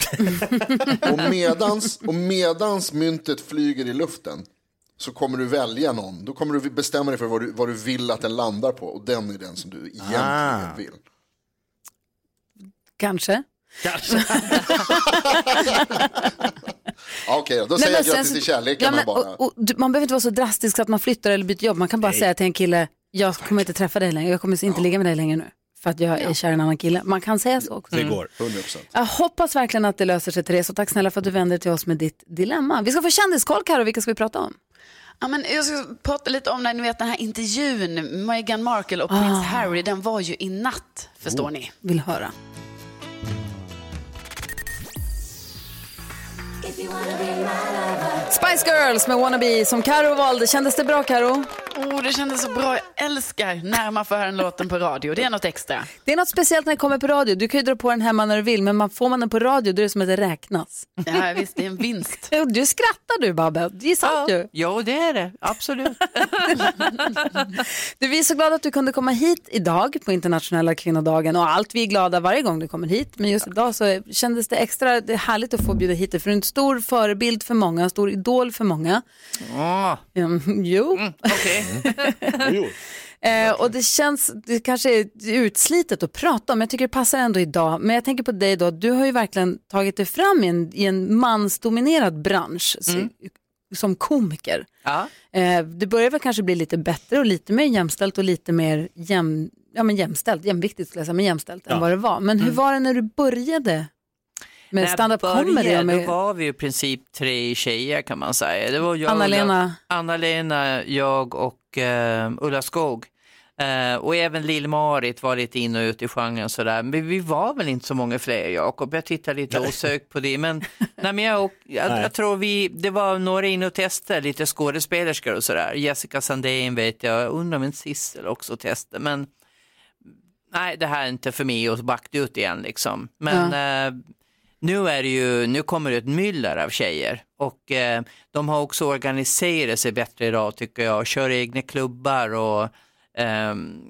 och, medans, och medans myntet flyger i luften så kommer du välja någon. Då kommer du bestämma dig för vad du, vad du vill att den landar på. Och den är den som du egentligen Ah. vill. Kanske. Ja, Okej, då, då Nej, säger jag grattis till kärleken Ja, man men, bara. och, och, du- man behöver inte vara så drastisk så att man flyttar eller byter jobb. Man kan bara säga till en kille, jag kommer inte träffa dig längre, jag kommer inte ligga med dig längre nu. För att jag är kär i en annan kille. Man kan säga så också. Det går. 100%. Jag hoppas verkligen att det löser sig Therese och tack snälla för att du vände dig till oss med ditt dilemma. Vi ska få kändiskoll Karo, vilka ska vi prata om? Ja, men jag ska prata lite om när ni vet, den här intervjun, Meghan Markle och prins Harry, den var ju i natt, förstår ni. Vill höra. Spice Girls med Wannabe som Karo valde. Kändes det bra Karo? Oh, det kändes så bra. Jag älskar när man får höra den låten på radio. Det är något extra. Det är något speciellt när det kommer på radio. Du kan ju dra på den hemma när du vill, men man, får man den på radio då är det som att det räknas. Ja, visst, det är en vinst. Du skrattar du Babbe, det är sant ju. Jo, det är det. Absolut. Du, vi är så glada att du kunde komma hit idag på internationella kvinnodagen och allt vi är glada varje gång du kommer hit. Men just idag så kändes det extra det är härligt att få bjuda hit dig för du är en stor förebild för många, en stor idol för många. Åh, Mm, jo. Okej. Jo. Eh, och det känns, det kanske är utslitet att prata om, men jag tycker det passar ändå idag. Men jag tänker på dig då, du har ju verkligen tagit dig fram i en, i en mansdominerad bransch så, som komiker. Ja. Eh, det börjar väl kanske bli lite bättre och lite mer jämställt och lite mer jäm, ja, men jämställt, jämviktigt skulle jag säga, men jämställt än Ja. vad det var. Men hur var det när du började med När stand-up comedy? och Då Med var vi i princip tre tjejer kan man säga. Det var jag, Anna-Lena? Anna-Lena, jag och eh, Ulla Skog. Eh, och även Lill-Marit var lite in och ut i genren sådär. Men vi var väl inte så många fler Jakob. Jag tittar lite osökt på det. Men, nej, men jag, och, jag, Nej. jag tror vi, det var några in och testade, lite skådespelerskor och sådär. Jessica Sandén vet jag, jag undrar om en Sissel också testade. Men nej, det här är inte för mig att backa ut igen liksom. Men eh, nu, är det ju, nu kommer det ett myller av tjejer och eh, de har också organiserat sig bättre idag tycker jag, kör egna klubbar och ehm,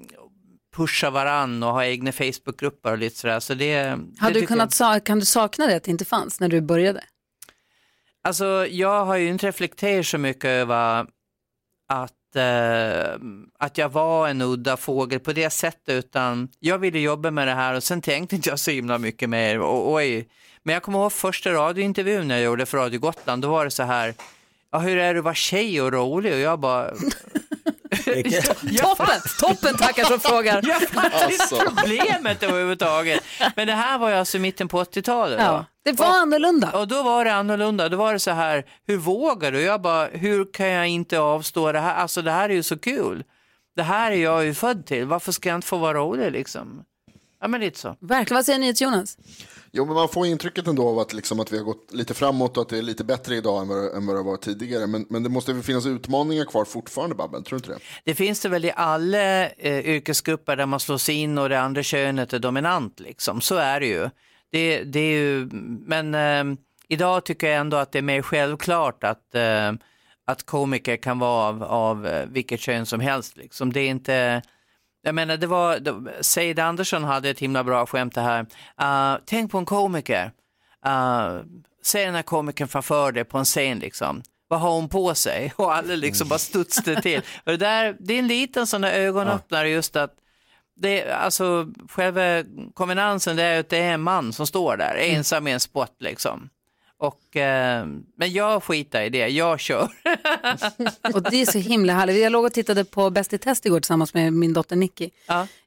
pushar varann och har egna Facebookgrupper och lite sådär. Så det, det har du kunnat, sa- kan du sakna det att det inte fanns när du började? Alltså jag har ju inte reflekterat så mycket över att, eh, att jag var en udda fågel på det sättet utan jag ville jobba med det här och sen tänkte inte jag så himla mycket mer. Och, oj. Men jag kommer ihåg första radiointervjun jag gjorde för Radio Gotland, då var det så här, ja, hur är det att vara tjej och rolig? Och jag bara, Toppen, toppen tackar som frågar. jag fattar inte Alltså. problemet överhuvudtaget. Men det här var ju alltså mitten på 80-talet. då. Ja, det var annorlunda. Och då var det annorlunda. Då var det så här, hur vågar du? Jag bara, hur kan jag inte avstå det här? Alltså det här är ju så kul. Det här är jag ju född till. Varför ska jag inte få vara rolig liksom? Ja men lite så. Verkligen, vad säger ni till Jonas? Jo, men man får intrycket ändå av att, liksom, att vi har gått lite framåt och att det är lite bättre idag än vad, det- än vad det har varit tidigare. Men, men det måste väl finnas utmaningar kvar fortfarande, Babben? Tror du inte det? Det finns det väl i alla eh, yrkesgrupper där man slås in och det andra könet är dominant liksom. Så är det ju. Det, det är ju men eh, idag tycker jag ändå att det är mer självklart att, eh, att komiker kan vara av, av eh, vilket kön som helst. Liksom. Det är inte jag menar, det var, Seid Andersson hade ett himla bra skämt det här. Uh, tänk på en komiker. Uh, se den här komikern framför dig på en scen liksom. Vad har hon på sig? Och alla liksom bara studsade till. Och det, där, det är en liten sån där ögonöppnare just att det, alltså, själva kombinansen det är att det är en man som står där ensam i en spot liksom. Och, eh, men jag skiter i det, jag kör. Och det är så himla härligt. Jag låg och tittade på Bäst i test igår tillsammans med min dotter Nicky.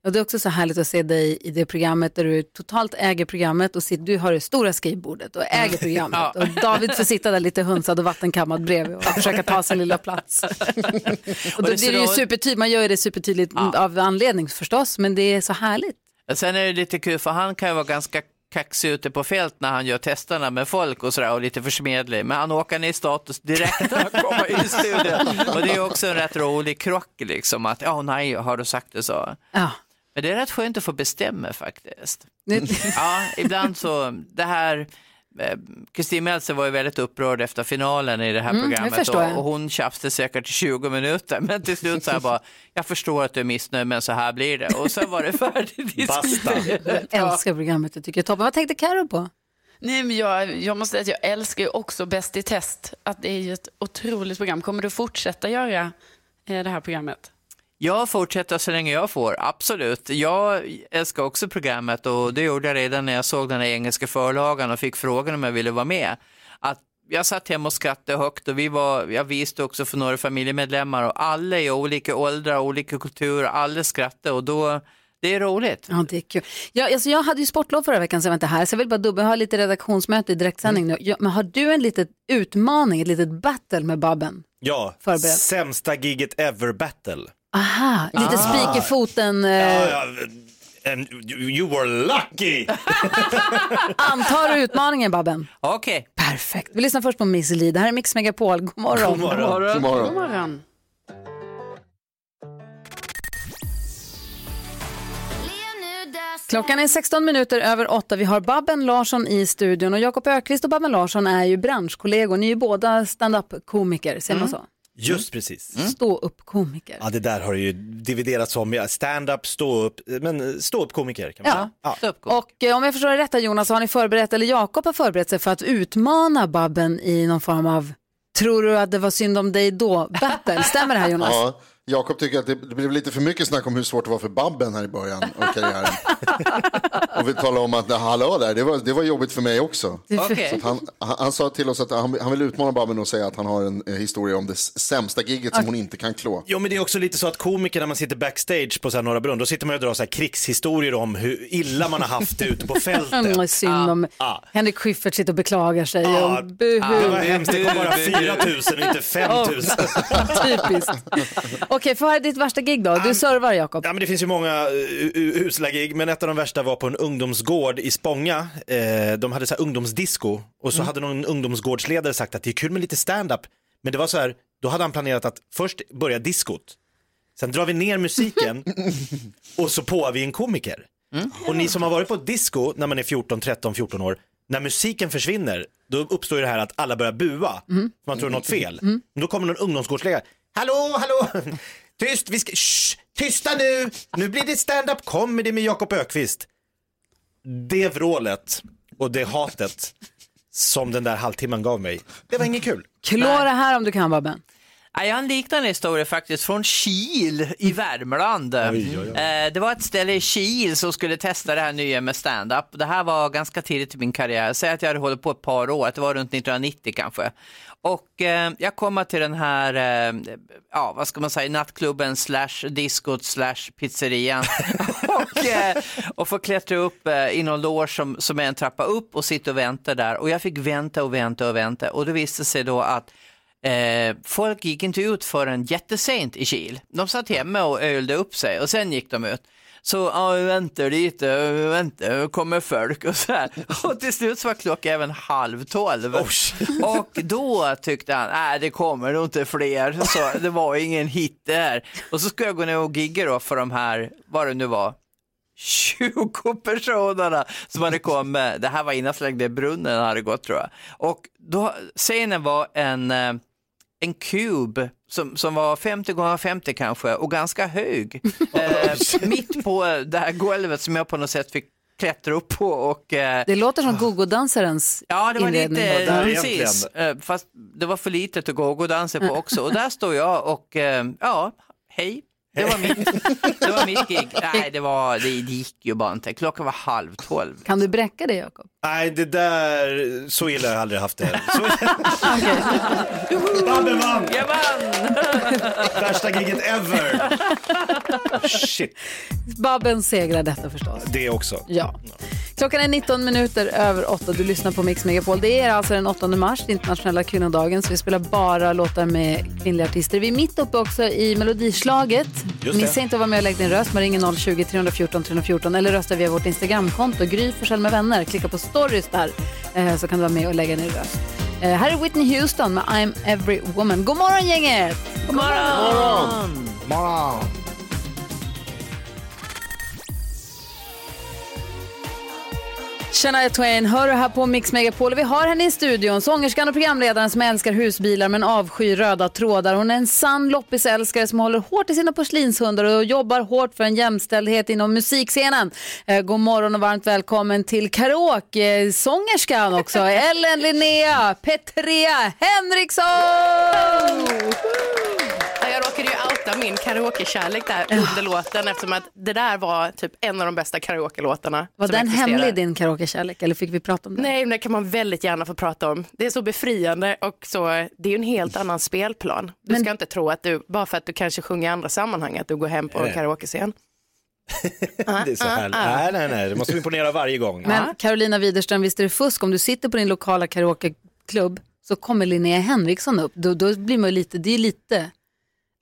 Och det är också så härligt att se dig i det programmet där du totalt äger programmet och sitter, du har det stora skrivbordet och äger programmet. Ja. Och David får sitta där lite hunsad och vattenkammad bredvid och försöka ta sin lilla plats. och då det är ju supertydligt, man gör ju det supertydligt av anledning förstås, men det är så härligt. Sen är det lite kul för han kan ju vara ganska kaxig ute på fält när han gör testerna med folk och sådär och lite försmedlig. Men han åker ner i status direkt när han kommer in i studion. Och det är också en rätt rolig krock liksom att, ja nej, har du sagt det så? Ja. Men det är rätt skönt att få bestämma faktiskt. ja, ibland så, det här, Kristin Meltzer var ju väldigt upprörd efter finalen i det här Mm, programmet och, och hon tjafsade säkert i 20 minuter men till slut sa jag bara, jag förstår att du är missnöjd men så här blir det och sen var det färdigt diskuterat. Jag älskar programmet, jag tycker det är toppen. Vad tänkte Karo på? Nej, men jag, jag måste säga att jag älskar också Bäst i test. Att det är ju ett otroligt program. Kommer du fortsätta göra eh, det här programmet? Jag fortsätter så länge jag får, absolut. Jag älskar också programmet och det gjorde jag redan när jag såg den här engelska förlagan och fick frågan om jag ville vara med. Att jag satt hemma och skrattade högt och vi var, jag visste också för några familjemedlemmar och alla i olika åldrar, olika kulturer, alla skrattade och då, det är roligt. Ja, det är kul. Jag, alltså, jag hade ju sportlov förra veckan så jag var inte här, så jag vill bara dubbla, jag har lite redaktionsmöte i direktsändning nu. Ja, men har du en liten utmaning, ett litet battle med Babben? Ja, Förberett. sämsta giget ever battle. Aha, lite Ah. spik i foten. Eh, Ja, ja, and you, were lucky! Antar du utmaningen Babben? Okej. Perfekt. Vi lyssnar först på Miss Li. Det här är Mix Megapol. God morgon. God morgon. God morgon. God morgon. Klockan är 16 minuter över 8. Vi har Babben Larsson i studion och Jakob Ökvist och Babben Larsson är ju branschkollegor. Ni är ju båda stand-up-komiker, säger man så? Just precis. Stå-upp-komiker. Ja, det där har ju dividerats om, ja, stand-up, stå-upp, men stå-upp-komiker kan man Ja. säga. Och eh, om jag förstår det rätt Jonas, så har ni förberett, eller Jakob har förberett sig för att utmana Babben i någon form av Tror du att det var synd om dig då? Battle, stämmer det här Jonas? Ja, Jakob tycker att det, det blev lite för mycket snack om hur svårt det var för Babben här i början av karriären. och vi talar om att hallå där, det var, det var jobbigt för mig också. Att han, han, han sa till oss att han, han vill utmana Babben och säga att han har en eh, historia om det sämsta gigget som hon inte kan klå. Jo men det är också lite så att komiker när man sitter backstage på så här Norra Brunn, då sitter man och drar så här krigshistorier om hur illa man har haft det ute på fältet. Mm, synd om Ja. Henrik Schyffert sitter och beklagar sig. Ja, och buhu. Det var hemskt, det kom bara 4 000 och inte 5 000. Typiskt. Okej, få höra ditt värsta gig då. Du servar Jakob. Ja men det finns ju många uh, usla gig, men ett av de värsta var på en ungdomsgård i Spånga. Eh, de hade så här ungdomsdisco och så hade någon ungdomsgårdsledare sagt att det är kul med lite stand-up. Men det var så här, då hade han planerat att först börja diskot, sen drar vi ner musiken och så påar vi en komiker. Och ni som har varit på ett disco när man är 14, 13, 14 år, när musiken försvinner, då uppstår ju det här att alla börjar bua, för man tror något fel. Men då kommer någon ungdomsgårdsledare, hallå, hallå, tyst, vi ska, shh, tysta nu, nu blir det stand-up comedy med Jakob Ökvist. Det vrålet och det hatet som den där halvtimmen gav mig, det var inget kul. Det här om du kan Babben. Ja, Jag har en liknande historia faktiskt från Kil i Värmland. Eh, Det var ett ställe i Kil som skulle testa det här nya med stand-up. Det här var ganska tidigt i min karriär. Säg att jag hade hållit på ett par år, det var runt 1990 kanske. Och eh, jag kommer till den här, eh, ja vad ska man säga, nattklubben slash diskot slash pizzerian. och, eh, och får klättra upp eh, i någon loge som, som är en trappa upp och sitta och vänta där. Och jag fick vänta och vänta och vänta. Och det visade sig då att Eh, folk gick inte ut förrän jättesent i Kil. De satt hemma och ölde upp sig och sen gick de ut. Så ja, vi väntar lite, vi väntar, kommer folk och så här. Och till slut så var klockan även halv tolv. och då tyckte han, nej det kommer nog inte fler, så det var ingen hit det här. Och så skulle jag gå ner och gigga då för de här, vad det nu var, 20 personerna som hade kommit. Det här var innan slängde brunnen hade gått tror jag. Och då, scenen var en, eh, en kub som, som var 50 gånger 50 kanske och ganska hög. eh, mitt på det här golvet som jag på något sätt fick klättra upp på och eh, Det låter som gogo-dansarens Ja, det var inledning. lite, då. precis. Eh, Fast det var för litet att gå och dansa på också. Och där står jag och, eh, ja, hej, Det var mitt, det var mitt gig. Nej, det, var, det, det gick ju bara inte. Klockan var halv tolv. Kan du bräcka det Jakob? Nej, det där, så illa har jag aldrig haft det. Så... Babben vann! Jag vann! Värsta giget ever. Shit, Babben segrar detta förstås. det också. Ja. Klockan är 19 minuter över 8. Du lyssnar på Mix Megapol. Det är alltså den 8 mars, internationella kvinnodagen, så vi spelar bara låtar med kvinnliga artister. Vi är mitt uppe också i melodislaget. Missa inte att vara med och lägga din röst. Man ringer 020-314 314 eller rösta via vårt Instagramkonto. Gry Forssell med vänner. Klicka på stories där eh, så kan du vara med och lägga din röst. Eh, här är Whitney Houston med I'm Every Woman. God morgon gänget! God morgon! morgon. Shania Twain hör du här på Mix Megapol. Vi har henne i studion, sångerskan och programledaren som älskar husbilar men avskyr röda trådar. Hon är en sann loppisälskare som håller hårt i sina porslinshundar och jobbar hårt för en jämställdhet inom musikscenen. Eh, god morgon och varmt välkommen till karaoke-sångerskan också, Ellen Linnea Petrea Henriksson! Ja, Jag råkade ju outa min karaoke-kärlek där under låten eftersom att det där var typ en av de bästa karaoke-låtarna. Var den existerar. hemlig din karaoke-kärlek eller fick vi prata om det? Nej, men det kan man väldigt gärna få prata om. Det är så befriande och så, det är ju en helt annan spelplan. Du ska inte tro att du, bara för att du kanske sjunger i andra sammanhang, att du går hem på en Nej. karaoke-scen. Det är så härligt. Nej, nej, nej, det måste vi imponera varje gång. Men Carolina Widerström, visst är det fusk om du sitter på din lokala karaokeklubb så kommer Linnea Henriksson upp. Då, då blir man ju lite, det är lite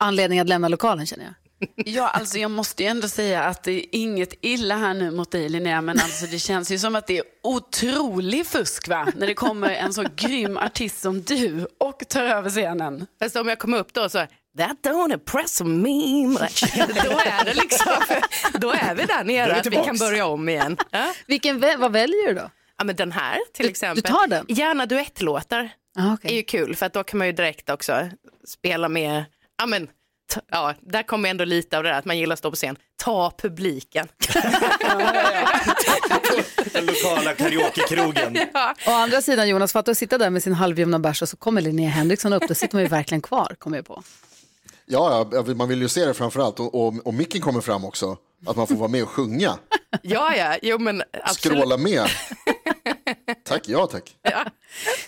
anledning att lämna lokalen känner jag. Ja, alltså jag måste ju ändå säga att det är inget illa här nu mot dig Linnea, men alltså det känns ju som att det är otrolig fusk va? När det kommer en så grym artist som du och tar över scenen. Fast om jag kommer upp då så, that don't impress me much. då är det liksom, då är vi där nere, vi att vi kan börja om igen. Ja? Vilken, vad väljer du då? Ja men den här till Du- exempel. du tar den? Gärna duettlåtar. Ah, okay. är ju kul för att då kan man ju direkt också spela med, ja men, ja, där kommer ändå lite av det där att man gillar att stå på scen. Ta publiken. Den lokala karaokekrogen. Å andra sidan Jonas, för att sitta där med sin halvljumna bärs och så kommer Linnea Henriksson upp, då sitter man ju verkligen kvar, kommer jag på. Ja, ja, man vill ju se det framförallt. Och, och, och micken kommer fram också. Att man får vara med och sjunga. Ja, ja, jo men absolut. Skråla med. Tack, ja tack.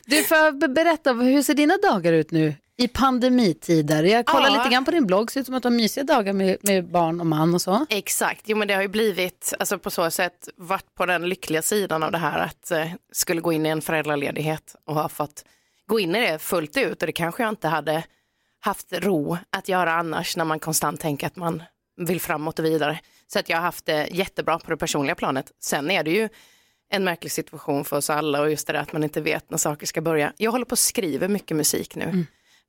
Du, får berätta, hur ser dina dagar ut nu i pandemitider? Jag kollar Ja. lite grann på din blogg, ser ut som att du har mysiga dagar med, med barn och man och så. Exakt, jo men det har ju blivit, alltså på så sätt, varit på den lyckliga sidan av det här att eh, skulle gå in i en föräldraledighet och ha fått gå in i det fullt ut och det kanske jag inte hade haft ro att göra annars när man konstant tänker att man vill framåt och vidare. Så att jag har haft det jättebra på det personliga planet. Sen är det ju en märklig situation för oss alla och just det där att man inte vet när saker ska börja. Jag håller på att skriva mycket musik nu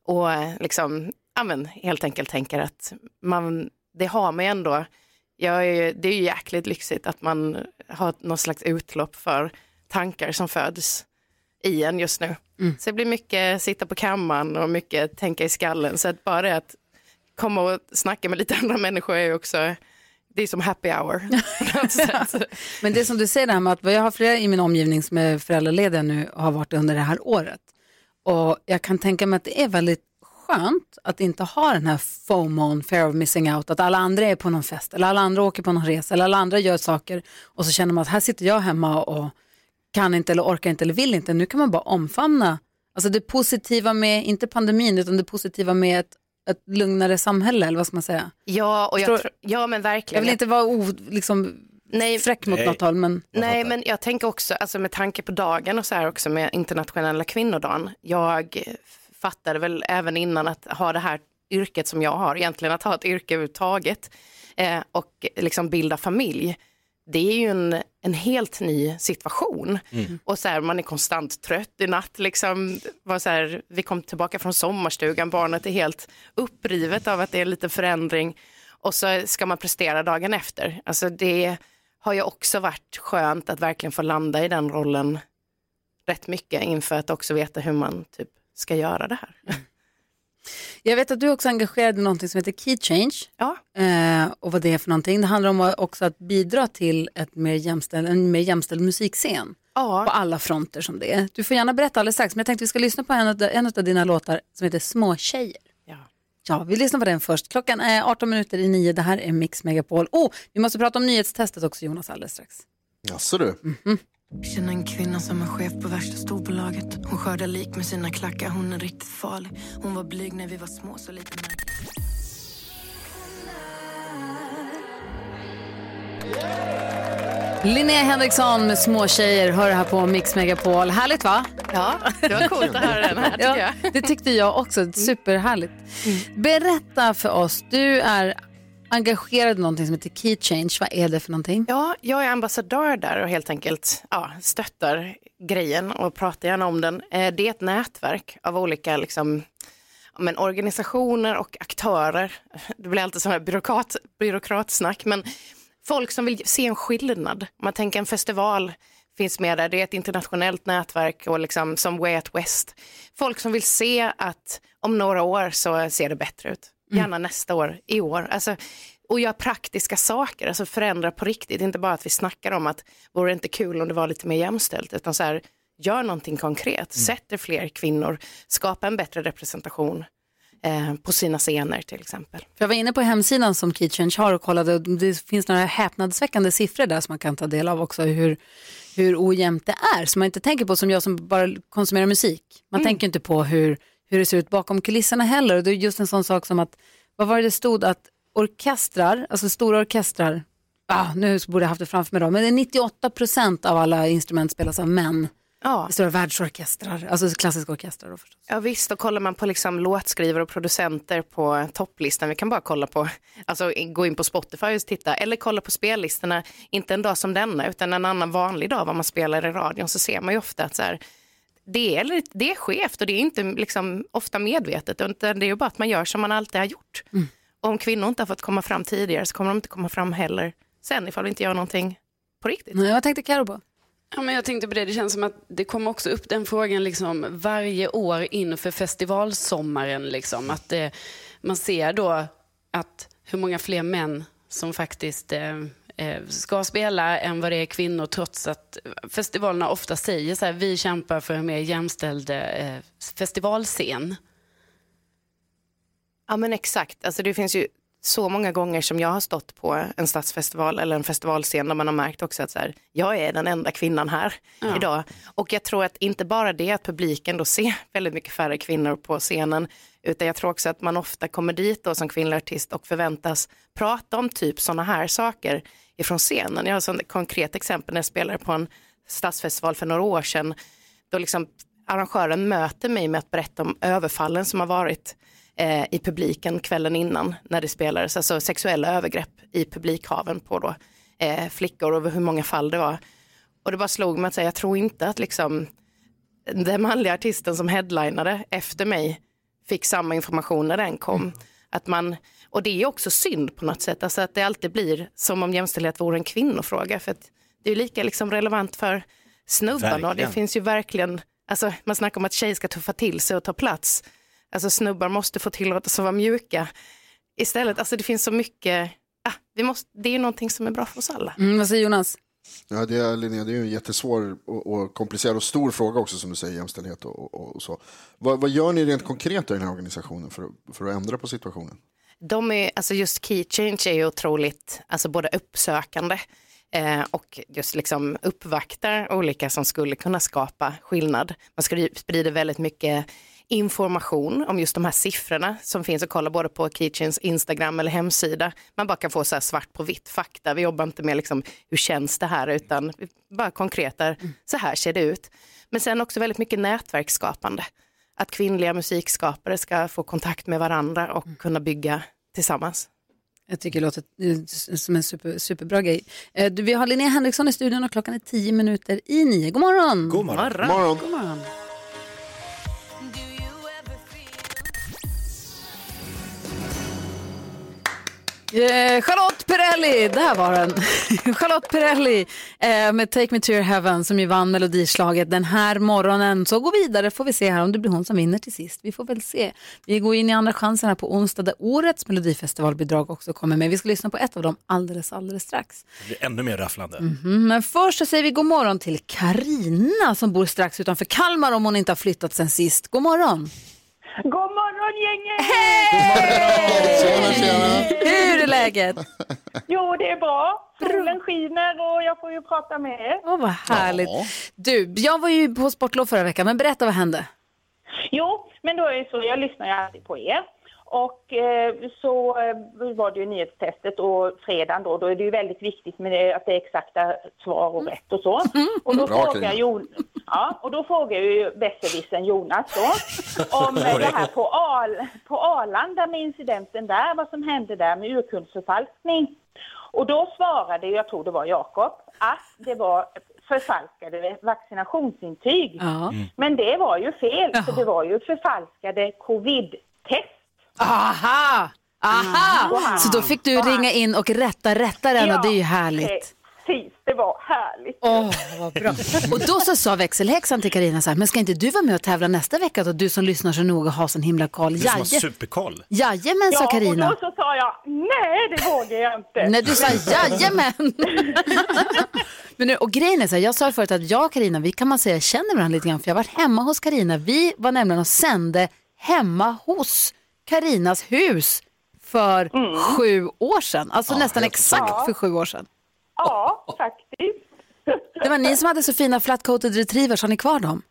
och liksom, ja, men, helt enkelt tänker att man, det har man ju ändå, jag är, det är ju jäkligt lyxigt att man har någon slags utlopp för tankar som föds i en just nu. Så det blir mycket sitta på kammaren och mycket tänka i skallen. Så att bara det att komma och snacka med lite andra människor är ju också, det är som happy hour. något. Men det som du säger det här med att jag har flera i min omgivning som är föräldralediga nu och har varit under det här året. Och jag kan tänka mig att det är väldigt skönt att inte ha den här FOMON, fear of missing out, att alla andra är på någon fest eller alla andra åker på någon resa eller alla andra gör saker och så känner man att här sitter jag hemma och kan inte eller orkar inte eller vill inte. Nu kan man bara omfamna alltså det positiva med, inte pandemin, utan det positiva med ett, ett lugnare samhälle, eller vad ska man säga? Ja, och jag Förstår- tror, ja men verkligen. Jag vill inte vara o, liksom, Nej. fräck mot Nej. något håll, men... Nej, men jag tänker också, alltså med tanke på dagen och så här också med internationella kvinnodagen. Jag fattade väl även innan att ha det här yrket som jag har, egentligen att ha ett yrke överhuvudtaget eh, och liksom bilda familj. Det är ju en, en helt ny situation. Mm. Och så här, man är konstant trött i natt. Liksom, var så här, vi kom tillbaka från sommarstugan, barnet är helt upprivet av att det är lite förändring. Och så ska man prestera dagen efter. Alltså det har ju också varit skönt att verkligen få landa i den rollen rätt mycket inför att också veta hur man typ ska göra det här. Jag vet att du också är engagerad i någonting som heter Key Change. Ja. Eh, och vad det är för någonting. Det handlar om att också att bidra till ett mer jämställd, en mer jämställd musikscen. Ja. På alla fronter som det är. Du får gärna berätta alldeles strax, men jag tänkte vi ska lyssna på en av, en av dina låtar som heter Små tjejer. Ja. Vi lyssnar på den först. Klockan är 18 minuter i nio. Det här är Mix Megapol. Oh, vi måste prata om nyhetstestet också, Jonas, alldeles strax. Jaså du? Känner en kvinna som är chef på värsta storbolaget. Hon skördar lik med sina klackar, hon är riktigt farlig. Hon var blyg när vi var små, så lite märklig. Linnea Henriksson med småtjejer hör här på Mix Megapol. Härligt va? Ja, det var coolt att höra den här tycker Ja, jag. det tyckte jag också. Superhärligt. Berätta för oss, du är engagerad i någonting som heter Key Change. Vad är det för någonting? Ja, jag är ambassadör där och helt enkelt ja, stöttar grejen och pratar gärna om den. Eh, Det är ett nätverk av olika liksom, men organisationer och aktörer. Det blir alltid sån här byråkrat, byråkratsnack, men folk som vill se en skillnad. Om man tänker en festival finns med där, det är ett internationellt nätverk och liksom som Way Out West. Folk som vill se att om några år så ser det bättre ut. Gärna nästa år, i år. Alltså, och göra praktiska saker, alltså förändra på riktigt. Inte bara att vi snackar om att vore det inte kul om det var lite mer jämställt, utan så här, gör någonting konkret, sätter fler kvinnor, skapa en bättre representation eh, på sina scener till exempel. Jag var inne på hemsidan som Key Change har och kollade. Det finns några häpnadsväckande siffror där som man kan ta del av också. Hur, hur ojämnt det är. Som man inte tänker på som jag som bara konsumerar musik. Man tänker inte på hur, hur det ser ut bakom kulisserna heller. Och det är just en sån sak som att, vad var det det stod att orkestrar, alltså stora orkestrar, ah, nu borde jag haft det framför mig då, men det är 98 procent av alla instrument spelas av män. Ja. Det stora världsorkestrar, alltså klassiska orkestrar då förstås. Ja visst, och kollar man på liksom låtskrivare och producenter på topplistan, vi kan bara kolla på, alltså gå in på Spotify och titta, eller kolla på spellistorna, inte en dag som denna, utan en annan vanlig dag vad man spelar i radion, så ser man ju ofta att så här, det, är, det är skevt och det är inte liksom ofta medvetet, utan det är ju bara att man gör som man alltid har gjort. Och om kvinnor inte har fått komma fram tidigare så kommer de inte komma fram heller sen ifall vi inte gör någonting på riktigt. Nej, vad tänkte Karo på? Ja, men jag tänkte på det, det känns som att det kommer också upp den frågan liksom varje år inför festivalsommaren. Liksom, att eh, man ser då att hur många fler män som faktiskt eh, eh, ska spela än vad det är kvinnor trots att festivalerna ofta säger så här, vi kämpar för en mer jämställd eh, festivalscen. Ja men exakt, alltså det finns ju så många gånger som jag har stått på en stadsfestival eller en festivalscen där man har märkt också att så här, jag är den enda kvinnan här Ja. idag. Och jag tror att inte bara det att publiken då ser väldigt mycket färre kvinnor på scenen, utan jag tror också att man ofta kommer dit då som kvinnlig artist och förväntas prata om typ sådana här saker ifrån scenen. Jag har ett konkret exempel när jag spelade på en stadsfestival för några år sedan, då liksom arrangören möter mig med att berätta om överfallen som har varit eh, i publiken kvällen innan när det spelades, alltså sexuella övergrepp i publikhaven på då, eh, flickor och hur många fall det var. Och det bara slog mig att säga, jag tror inte att liksom den manliga artisten som headlinade efter mig fick samma information när den kom. Att man, och det är också synd på något sätt, alltså att det alltid blir som om jämställdhet vore en kvinnofråga. För det är lika liksom relevant för snubbarna och det finns ju verkligen, alltså man snackar om att tjejer ska tuffa till sig och ta plats. Alltså snubbar måste få tillåtelse att vara mjuka. Istället, alltså det finns så mycket, ah, vi måste, det är ju någonting som är bra för oss alla. Mm, vad säger Jonas? Ja, det är, Linnea, det är ju en jättesvår och, och komplicerad och stor fråga också som du säger, jämställdhet och, och, och så. Vad, vad gör ni rent konkret i den här organisationen för, att- för att ändra på situationen? De är, alltså just Key Change är ju otroligt, alltså både uppsökande eh, och just liksom uppvaktar olika som skulle kunna skapa skillnad. Man sprider väldigt mycket information om just de här siffrorna som finns att kolla både på Keychains Instagram eller hemsida. Man bara kan få så här svart på vitt fakta. Vi jobbar inte med liksom, hur känns det här utan bara konkret där, så här ser det ut. Men sen också väldigt mycket nätverksskapande. Att kvinnliga musikskapare ska få kontakt med varandra och kunna bygga tillsammans. Jag tycker det låter eh, som en super, superbra grej. Eh, du, Vi har Linnea Henriksson i studion och klockan är tio minuter i nio. God morgon! God morgon. God morgon. God morgon. Eh, Charlotte Perrelli, där var den. Charlotte Perrelli eh, med Take Me To Your Heaven som ju vann melodislaget den här morgonen. Så gå vidare får vi se här om det blir hon som vinner till sist. Vi får väl se. Vi går in i andra chansen här på onsdag där årets melodifestivalbidrag också kommer med. Vi ska lyssna på ett av dem alldeles, alldeles strax. Det blir ännu mer rafflande. Mhm, Men först så säger vi god morgon till Karina som bor strax utanför Kalmar om hon inte har flyttat sen sist. God morgon! God morgon gänget! Tjena, tjena. Hur är läget? Jo, det är bra. Solen skiner och jag får ju prata med er. Åh, vad härligt. Du, jag var ju på sportlov förra veckan, men berätta vad hände? Jo, men då är det så, jag lyssnar ju alltid på er. Och eh, så eh, var det ju nyhetstestet och fredagen då, då är det ju väldigt viktigt med det, att det är exakta svar och rätt och så. Och då frågar. Jon, ja, och då frågar ju besserwissern Jonas då om eh, det här på, Al, på Arlanda med incidenten där, vad som hände där med urkundsförfalskning. Och då svarade, jag tror det var Jakob, att det var förfalskade vaccinationsintyg. Ja. Men det var ju fel, för det var ju förfalskade covid-test. Aha! Aha! Mm. Så då fick du ringa in och rätta rättaren och det är ju härligt. Precis, det var härligt. Åh, vad bra. Och då så sa växelhäxan till Karina så här, men ska inte du vara med och tävla nästa vecka då? Du som lyssnar så noga och har sån himla koll. Du som har Jaje- superkoll. Jajamän, sa Ja, Karina. och då så sa jag, nej det vågar jag inte. Nej, du sa jajamän. Men nu, och grejen är så här, jag sa förut att jag och Karina, vi kan man säga känner varandra lite grann för jag har varit hemma hos Karina. Vi var nämligen och sände hemma hos Karinas hus för sju år sedan. Alltså nästan exakt Ja. för sju år sedan. Ja, faktiskt. Det var ni som hade så fina flat-coated retrievers, har ni kvar dem?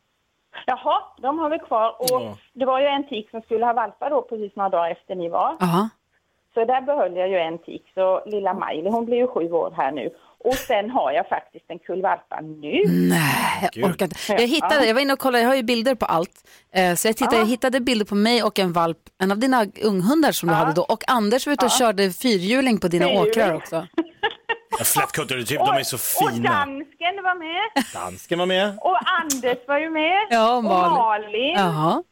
Jaha, de har vi kvar. Och det var ju en tik som skulle ha valpar då precis några dagar efter ni var. Jaha. Så där behöll jag ju en tik. Så lilla Miley, hon blir ju sju år här nu. Och sen har jag faktiskt en kull valpar nu. Nej, jag orkar inte. Jag hittade, jag var inne och kollade, jag har ju bilder på allt. Eh, Så jag, tittade, Ja. jag hittade bilder på mig och en valp, en av dina unghundar som du hade då. Och Anders var ute och Ja. körde fyrhjuling på dina Fyrhjuling. åkrar också. Ja, Flatcoated typ, de är så Och fina. dansken var med. Dansken var med. Och Anders var ju med. Ja, och Malin. Malin. Jaha.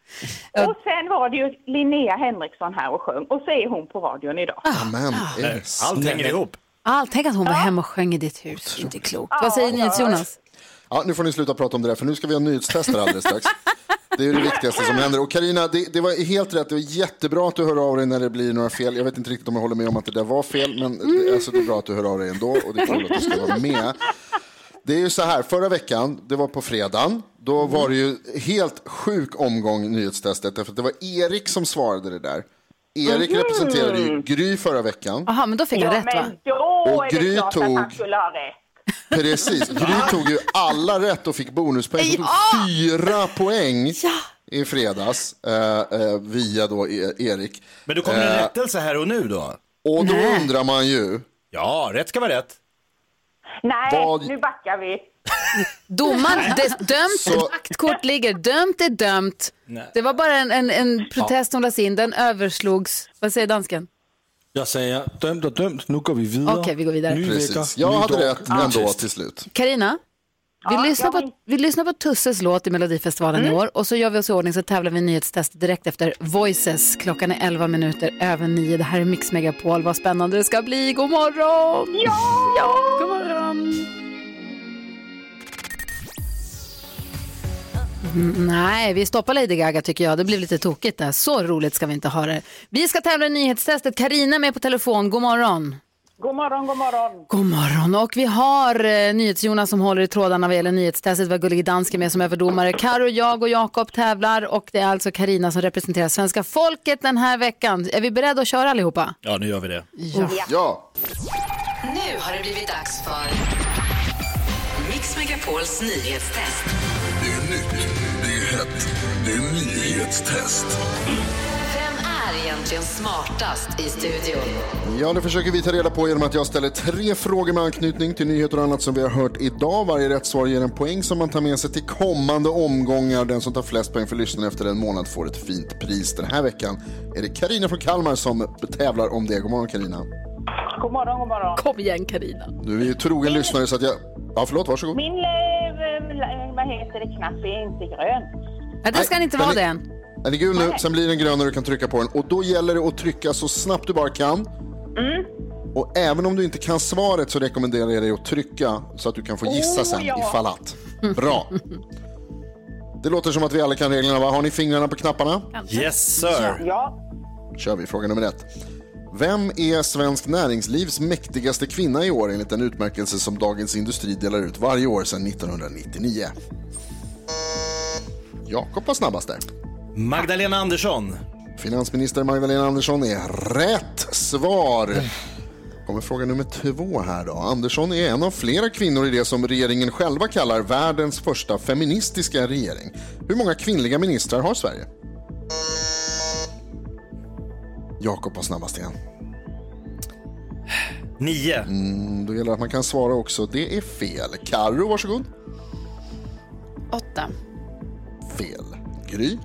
Och sen var det ju Linnea Henriksson här och sjöng. Och så är hon på radion idag. Amen, är det Allt hänger ihop. Allt, tänk att hon var hemma och sjöng i ditt hus. Inte klokt. Vad säger Ja, NyhetsJonas? Ja, nu får ni sluta prata om det där, för nu ska vi ha nyhetstester alldeles strax. Det är ju det viktigaste som händer. Och Karina, det, det var helt rätt. Det var jättebra att du hör av dig när det blir några fel. Jag vet inte riktigt om jag håller med om att det där var fel, men det, alltså, det är bra att du hör av dig ändå. Och det är kul att du ska vara med. Det är ju så här, förra veckan, det var på fredagen, då var det ju helt sjuk omgång nyhetstestet, därför att det var Erik som svarade det där. Erik Mhm. representerade ju Gry förra veckan. Jaha, men då fick jag ja, rätt va? men då Och är det Gry klart att han tog- skulle ha rätt. Precis, Gry tog ju alla rätt och fick bonuspoäng. Hon tog fyra poäng i fredags eh, eh, via då e- Erik. Men då kommer en Eh, rättelse här och nu då. Och då undrar man ju, Ja, rätt ska vara rätt. Nej, Vad- nu backar vi. Domaren, det, dömt, Så- ett kort ligger, dömt är dömt. Det var bara en, en, en protest som lades in, den överslogs. Vad säger dansken? Jag säger dömt och dömt, nu går vi vidare. Okej, vi går vidare. Ny precis, vecka, jag ny hade dag, rätt ny ändå test. till slut. Karina, vi, Ja, lyssnar på, vi lyssnar på Tusses låt i Melodifestivalen i år och så gör vi oss i ordning så tävlar vi nyhetstest direkt efter Voices. Klockan är 11 minuter över 9. Det här är Mix Megapol. Vad spännande det ska bli. God morgon! Ja! ja! God morgon! Nej, vi stoppar Lady Gaga tycker jag. Det blev lite tokigt där. Så roligt ska vi inte ha det. Vi ska tävla i nyhetstestet. Karina är med på telefon. God morgon! God morgon, god morgon. God morgon och vi har eh, NyhetsJonas som håller i trådarna vad gäller nyhetstestet. Vi har Gullige Dansken med som överdomare. Karo, jag och Jakob tävlar och det är alltså Karina som representerar svenska folket den här veckan. Är vi beredda att köra allihopa? Ja, nu gör vi det. Ja. Ja, Nu har det blivit dags för Mix Megapols nyhetstest. Nytt, det är nyhetstest. Vem är egentligen smartast i studion? ja, det försöker vi ta reda på genom att jag ställer tre frågor med anknytning till nyheter och annat som vi har hört idag. Varje rätt svar ger en poäng som man tar med sig till kommande omgångar. Den som tar flest poäng för lyssnaren efter en månad får ett fint pris. Den här veckan är det Karina från Kalmar som tävlar om det. God morgon Karina. God morgon, god morgon. Kom igen Karina. Du är ju trogen lyssnare så att jag... Ja, förlåt, varsågod. Min, eh, vad heter det, knapp är inte grön. Ja, det ska Nej, inte den vara är- det än. Den är gul nu, sen blir den grön när du kan trycka på den. Och då gäller det att trycka så snabbt du bara kan. Mm. Och även om du inte kan svaret så rekommenderar jag dig att trycka så att du kan få gissa Oh, sen ja. ifall att. Bra. Det låter som att vi alla kan reglerna va? Har ni fingrarna på knapparna? Yes sir. Ja. kör vi fråga nummer ett. Vem är svensk näringslivs mäktigaste kvinna i år enligt en utmärkelse som Dagens Industri delar ut varje år sedan 1999? Jakob var snabbast där. Magdalena Andersson. Finansminister Magdalena Andersson är rätt svar. Kommer fråga nummer två här då. Andersson är en av flera kvinnor i det som regeringen själva kallar världens första feministiska regering. Hur många kvinnliga ministrar har Sverige? Jakob var snabbast igen. Nio. Mm, då gäller det att man kan svara också. Det är fel. Karo, varsågod. Åtta. Fel. Gry.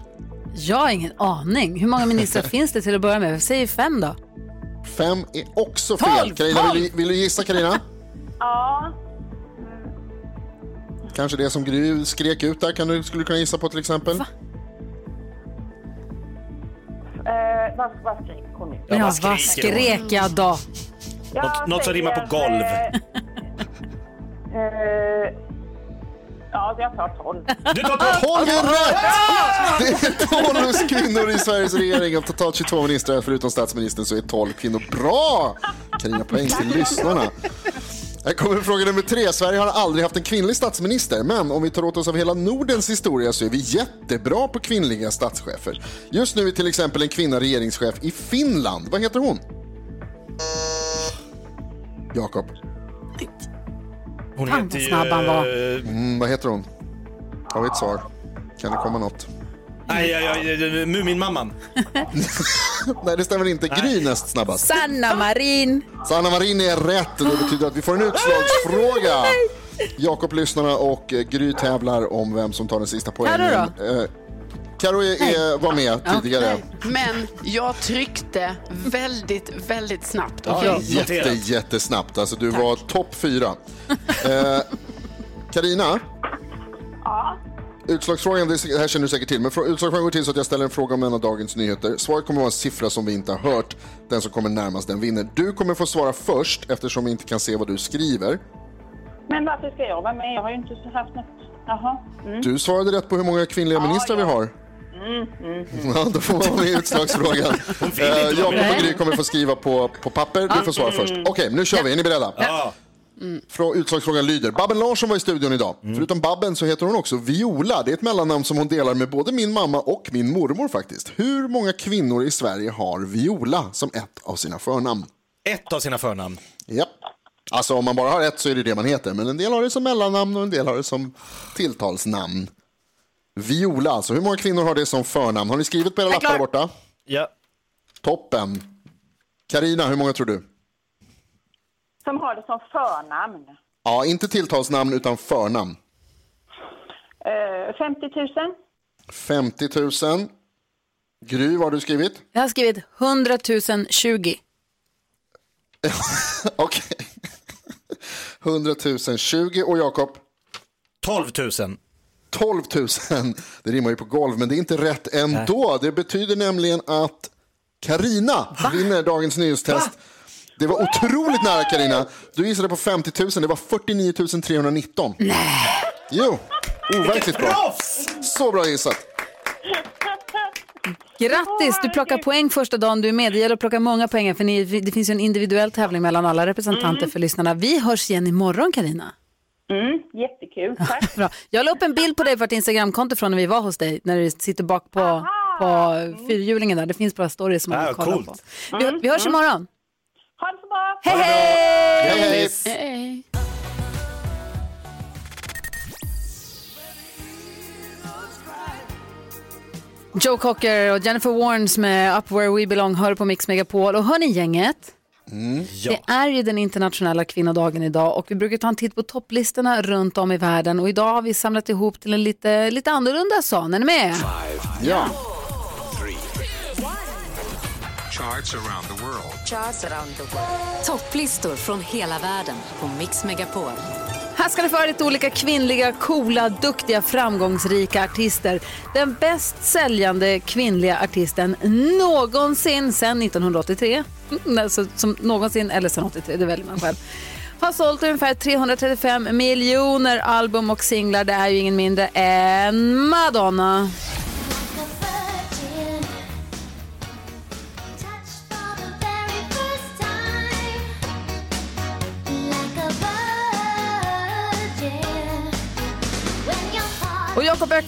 Jag har ingen aning. Hur många ministrar finns det till att börja med? Vi säger fem då. Fem är också fel. Carina, vill, du- vill du gissa Karina? Ja, Kanske det som Gry skrek ut där kan du, skulle du kunna gissa på till exempel? eh, vad, vad skrek hon nu? Ja, vad skrek jag då? Jag Något- något som rimmar på golv. Eh, eh, ja, jag tar tolv. Du tar Tolv är rätt! Det är 12 kvinnor i Sveriges regering. Av totalt 22 ministrar förutom statsministern så är 12 kvinnor. Bra! Carina poäng till lyssnarna. Här kommer fråga nummer tre. Sverige har aldrig haft en kvinnlig statsminister, men om vi tar åt oss av hela Nordens historia så är vi jättebra på kvinnliga statschefer. Just nu är till exempel en kvinna regeringschef i Finland. Vad heter hon? Jakob. Hon Fan, heter vad snabb han var. ju... Mm, vad heter hon? Har vi ett svar? Kan det komma något? Nej, aj, aj, Muminmamman. Nej, det stämmer inte. Gry näst snabbast. Sanna Marin. Sanna Marin är rätt och det betyder att vi får en utslagsfråga. Jakob lyssnarna och eh, Gry tävlar om vem som tar den sista poängen. Eh, Karo är, är, var med tidigare. Men jag tryckte väldigt, väldigt snabbt. Ja, okej? jätte, jättesnabbt. Alltså, du var topp fyra. Eh, Karina? Ja. Utslagsfrågan, det här känner du säkert till, men frå- utslagsfrågan går till så att jag ställer en fråga om en av dagens nyheter. Svaret kommer att vara en siffra som vi inte har hört. Den som kommer närmast den vinner. Du kommer få svara först eftersom vi inte kan se vad du skriver. Men varför ska jag vara med? Jag har ju inte haft något. Jaha. Mm. Du svarade rätt på hur många kvinnliga ministrar vi har. Mm, mm, Ja, då får man vara med i utslagsfrågan. Eh, vara Jakob och Gry kommer få skriva på, på papper. Du får svara först. Okej, nu kör vi. Är ni beredda? Ja. Frå- Utslagsfrågan lyder. Babben Larsson var i studion idag. Förutom Babben så heter hon också Viola. Det är ett mellannamn som hon delar med både min mamma och min mormor faktiskt. Hur många kvinnor i Sverige har Viola som ett av sina förnamn? Ett av sina förnamn. Japp. Alltså om man bara har ett så är det det man heter. Men en del har det som mellannamn och en del har det som tilltalsnamn. Viola, alltså hur många kvinnor har det som förnamn? Har ni skrivit på era lappar där borta? Ja. Toppen. Karina, hur många tror du? Som har det som förnamn. Ja, inte tilltalsnamn utan förnamn. Eh, 50 000. 50 000. Gry, vad har du skrivit? Jag har skrivit 100 020. Okej. 100 000, 20 och Jakob? 12 000. 12 000. Det rimmar ju på golv, men det är inte rätt ändå. Det betyder nämligen att Karina vinner dagens nyhetstest. Det var otroligt nära Karina. Du gissade på 50 000, det var 49 319. Nej. Jo, overkligt bra. Så bra gissat. Grattis, du plockar poäng första dagen du är med. Det gäller att plocka många poäng för ni, det finns ju en individuell tävling mellan alla representanter för lyssnarna. Vi hörs igen imorgon Karina. Mm, jättekul, tack. Bra. Jag la upp en bild på dig på ett Instagramkonto från när vi var hos dig, när du sitter bak på, på fyrhjulingen där. Det finns bara stories som man Ah, vill kolla coolt. på. Vi, vi hörs imorgon. Ha det så bra. Hej, hej! Hej, hej! Joe Cocker och Jennifer Warnes med Up Where We Belong hör på Mix Megapol. Och hör gänget? Det är ju den internationella kvinnodagen idag och vi brukar ta en titt på topplistorna runt om i världen och idag har vi samlat ihop till en lite, lite annorlunda sån. Är ni med? Ja. Charts around the world. Charts around the world. Topplistor från hela världen på Mix Megapol. Här ska ni få höra lite olika kvinnliga, coola, duktiga, framgångsrika artister. Den bäst säljande kvinnliga artisten någonsin sedan 1983. Alltså, mm, som någonsin eller sedan 83, det väljer man själv. Har sålt ungefär 335 miljoner album och singlar. Det är ju ingen mindre än Madonna.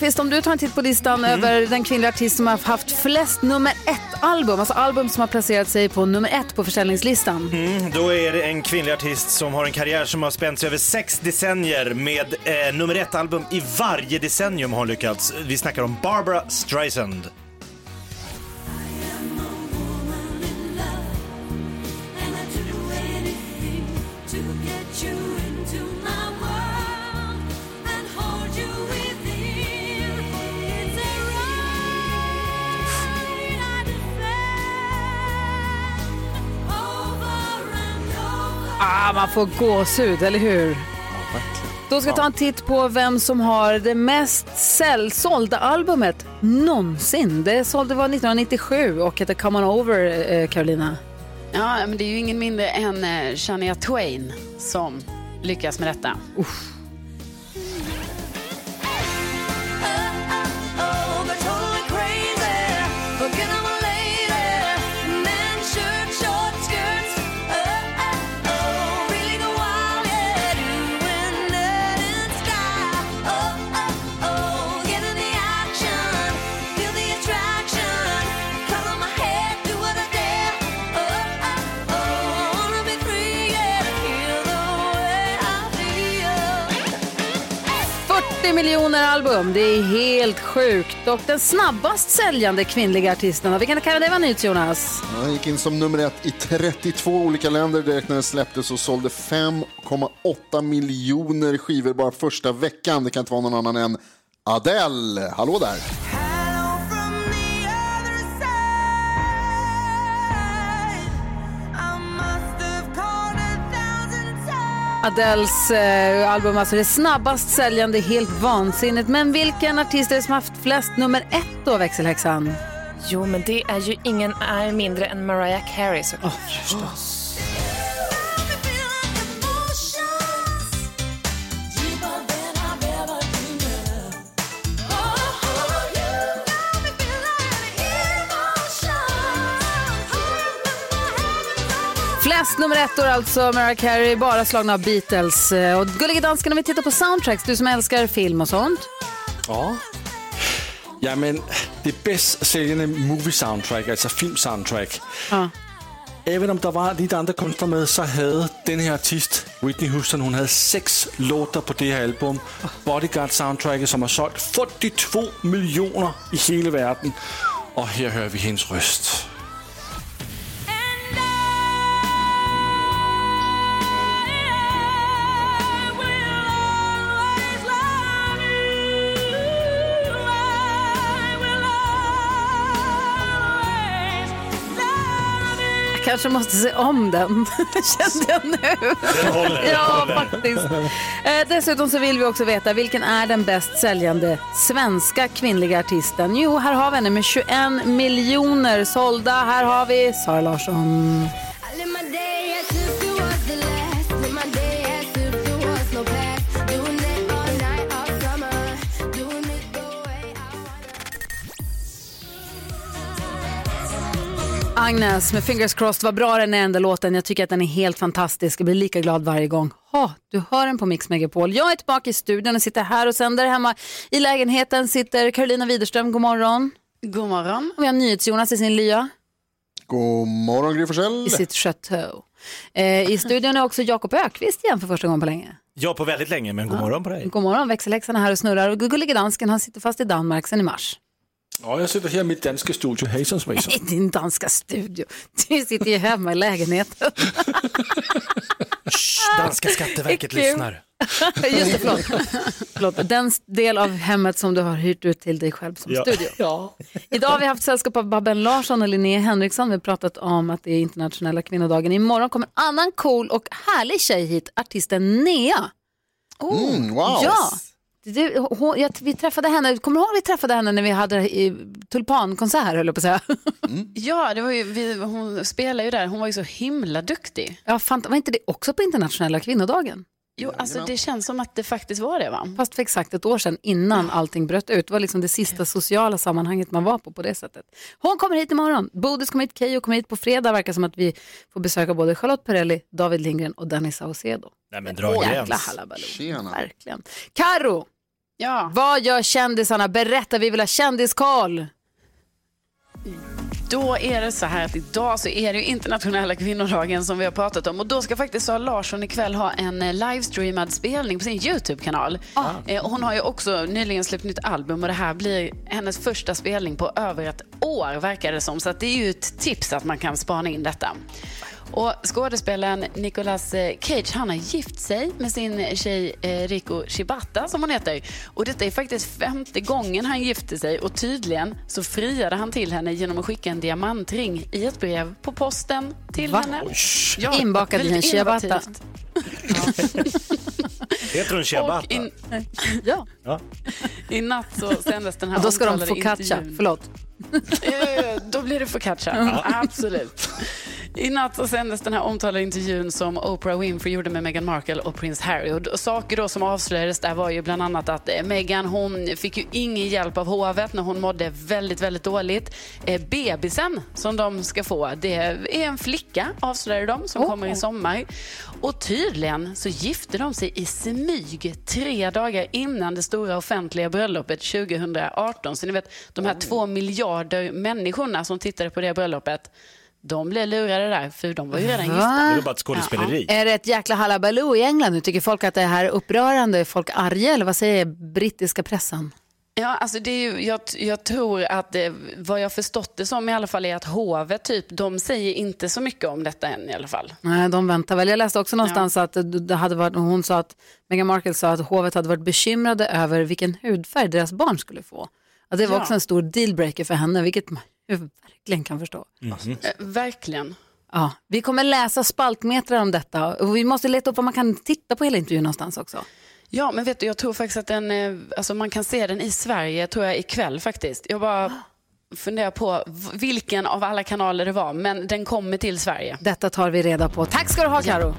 Ökvist, om du tar en titt på listan över den kvinnliga artist som har haft flest nummer ett-album, alltså album som har placerat sig på nummer ett på försäljningslistan. Mm, då är det en kvinnlig artist som har en karriär som har spänt sig över sex decennier med eh, nummer ett-album i varje decennium har lyckats. Vi snackar om Barbara Streisand. Ah, man får gåshud, eller hur? Då ska vi ta en titt på vem som har det mest säljsålda albumet någonsin. Det sålde var 1997 och heter Come On Over, eh, Carolina. Ja, men det är ju ingen mindre än eh, Shania Twain som lyckas med detta. Oh, miljoner album, det är helt sjukt. Och den snabbast säljande kvinnliga artisten, vilken kan det vara nytt Jonas? Han gick in som nummer ett i 32 olika länder direkt när den släpptes och sålde 5,8 miljoner skivor bara första veckan. Det kan inte vara någon annan än Adele. Hallå där! Adels eh, album, alltså det snabbast säljande, helt vansinnigt. Men vilken artist är det som haft flest nummer ett då, växelhäxan? Jo, men det är ju ingen är mindre än Mariah Carey såklart. förstås. Flest nummer ett år alltså, Mariah Carey, bara slagna av Beatles. Eh, Och Gullige Dansken, om vi tittar på soundtracks, du som älskar film och sånt. Ja. Jamen, det bedst sælgende movie soundtrack, altså film soundtrack. Ja. Även om der var lidt andre kunstnere med, så havde den her artist, Whitney Houston, hun havde seks låter på det her album. Bodyguard soundtracket, som har solgt 42 millioner i hele verden. Og her hører vi hendes røst. Kanske måste se om den, kände jag nu. Den håller. ja, faktiskt. Eh, dessutom så vill vi också veta vilken är den bäst säljande svenska kvinnliga artisten? Jo, här har vi henne med 21 miljoner sålda. Här har vi Sara Larsson. Agnes med Fingers Crossed, vad bra den är enda låten. Jag tycker att den är helt fantastisk. Jag blir lika glad varje gång. Ha, du hör den på Mix Megapol. Jag är tillbaka i studion och sitter här och sänder. Hemma i lägenheten sitter Carolina Widerström. God morgon. God morgon. Och vi har NyhetsJonas i sin lya. God morgon Gry. I sitt chateau. Eh, I studion är också Jakob Ökvist igen för första gången på länge. Ja, på väldigt länge, men god morgon på dig. God morgon, växelhäxan är här och snurrar. Och Gullige Dansken, han sitter fast i Danmark sedan i mars. Og jeg sidder her i mit danske studio, Hazen I din danska studio. Du sitter ju hemma i lägenheten. Danska Skatteverket lyssnar. Just det, förlåt. förlåt. Den del av hemmet som du har hyrt ut till dig själv som Ja. studio. Ja. Idag har vi haft sällskap av Babben Larsson och Linnea Henriksson. Vi har pratat om att det är internationella kvinnodagen. Imorgon kommer en annan cool och härlig tjej hit, artisten Nea. Mm, wow. Ja. Det, hon, jag, vi träffade henne, kommer du ihåg vi träffade henne när vi hade i tulpankonsert höll jag på att säga. Ja, det var ju, vi, hon spelar ju där. Hon var ju så himla duktig. Ja, fan, var inte det också på internationella kvinnodagen? Jo, alltså det känns som att det faktiskt var det va? Fast för exakt ett år sedan innan allting bröt ut. Det var liksom det sista sociala sammanhanget man var på på det sättet. Hon kommer hit imorgon. Bodis kommer hit, Keyyo kommer hit på fredag. Verkar som att vi får besöka både Charlotte Perrelli, David Lindgren och Dennis Saucedo. Nej men dra Jäkla gräns. halabaloo. Tjena. Verkligen. Karo, Ja. Vad gör kändisarna? Berätta, vi vill ha kändiskoll. Då är det så här att idag så är det internationella kvinnodagen som vi har pratat om och då ska faktiskt Sara Larsson ikväll ha en eh, livestreamad spelning på sin YouTube-kanal. Eh, och Hon har ju också nyligen släppt nytt album och det här blir hennes första spelning på över ett år verkar det som. Så det är ju ett tips att man kan spana in detta. Och skådespelaren Nicolas eh, Cage han har gift sig med sin tjej eh, Rico Shibata som hon heter. Och detta är faktiskt femte gången han gifter sig och tydligen så friade han till henne genom att skicka en diamantring i ett brev på posten till Va? henne. Inbakad i en innovativt. Heter hon? Och in- Ja. Ja. I natt så sändes den här då ska de focaccia. intervjun. Förlåt. Eh, Då blir det focaccia, absolut. I natt så sändes den här omtalade intervjun som Oprah Winfrey gjorde med Meghan Markle och prins Harry. Och saker då som avslöjades där var ju bland annat att eh, Meghan hon fick ju ingen hjälp av hovet när hon mådde väldigt, väldigt dåligt. Eh, bebisen som de ska få, det är en flicka avslöjade de som kommer i sommar. Och tydligen så gifte de sig i smyg tre dagar innan det stora offentliga bröllopet 2018. Så ni vet, de här två miljarder människorna som tittade på det bröllopet, de blev lurade där, för de var ju redan gifta. Det är bara ett skådespeleri. Är det ett jäkla halabaloo i England nu? Tycker folk att det här är upprörande? Är folk arga eller vad säger brittiska pressen? Ja, alltså det är ju, jag, jag tror att det, vad jag förstått det som i alla fall är att hovet, typ, de säger inte så mycket om detta än i alla fall. Nej, de väntar väl. Jag läste också någonstans att det- det hade varit, hon sa att, Meghan Markle sa att hovet hade varit bekymrade över vilken hudfärg deras barn skulle få. Att det var Ja. också en stor dealbreaker för henne, vilket man ju verkligen kan förstå. Eh, verkligen. Ja, vi kommer läsa spaltmetrar om detta och vi måste leta upp vad man kan titta på hela intervjun någonstans också. Ja, men vet du, jag tror faktiskt att den, eh, alltså man kan se den i Sverige, tror jag, ikväll faktiskt. Jag bara funderar på vilken av alla kanaler det var, men den kommer till Sverige. Detta tar vi reda på. Tack ska du ha Karo.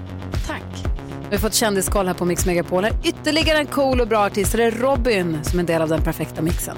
Tack. Vi har fått kändiskoll här på Mix Megapol. Ytterligare en cool och bra artist. Det är Robin som är en del av den perfekta mixen.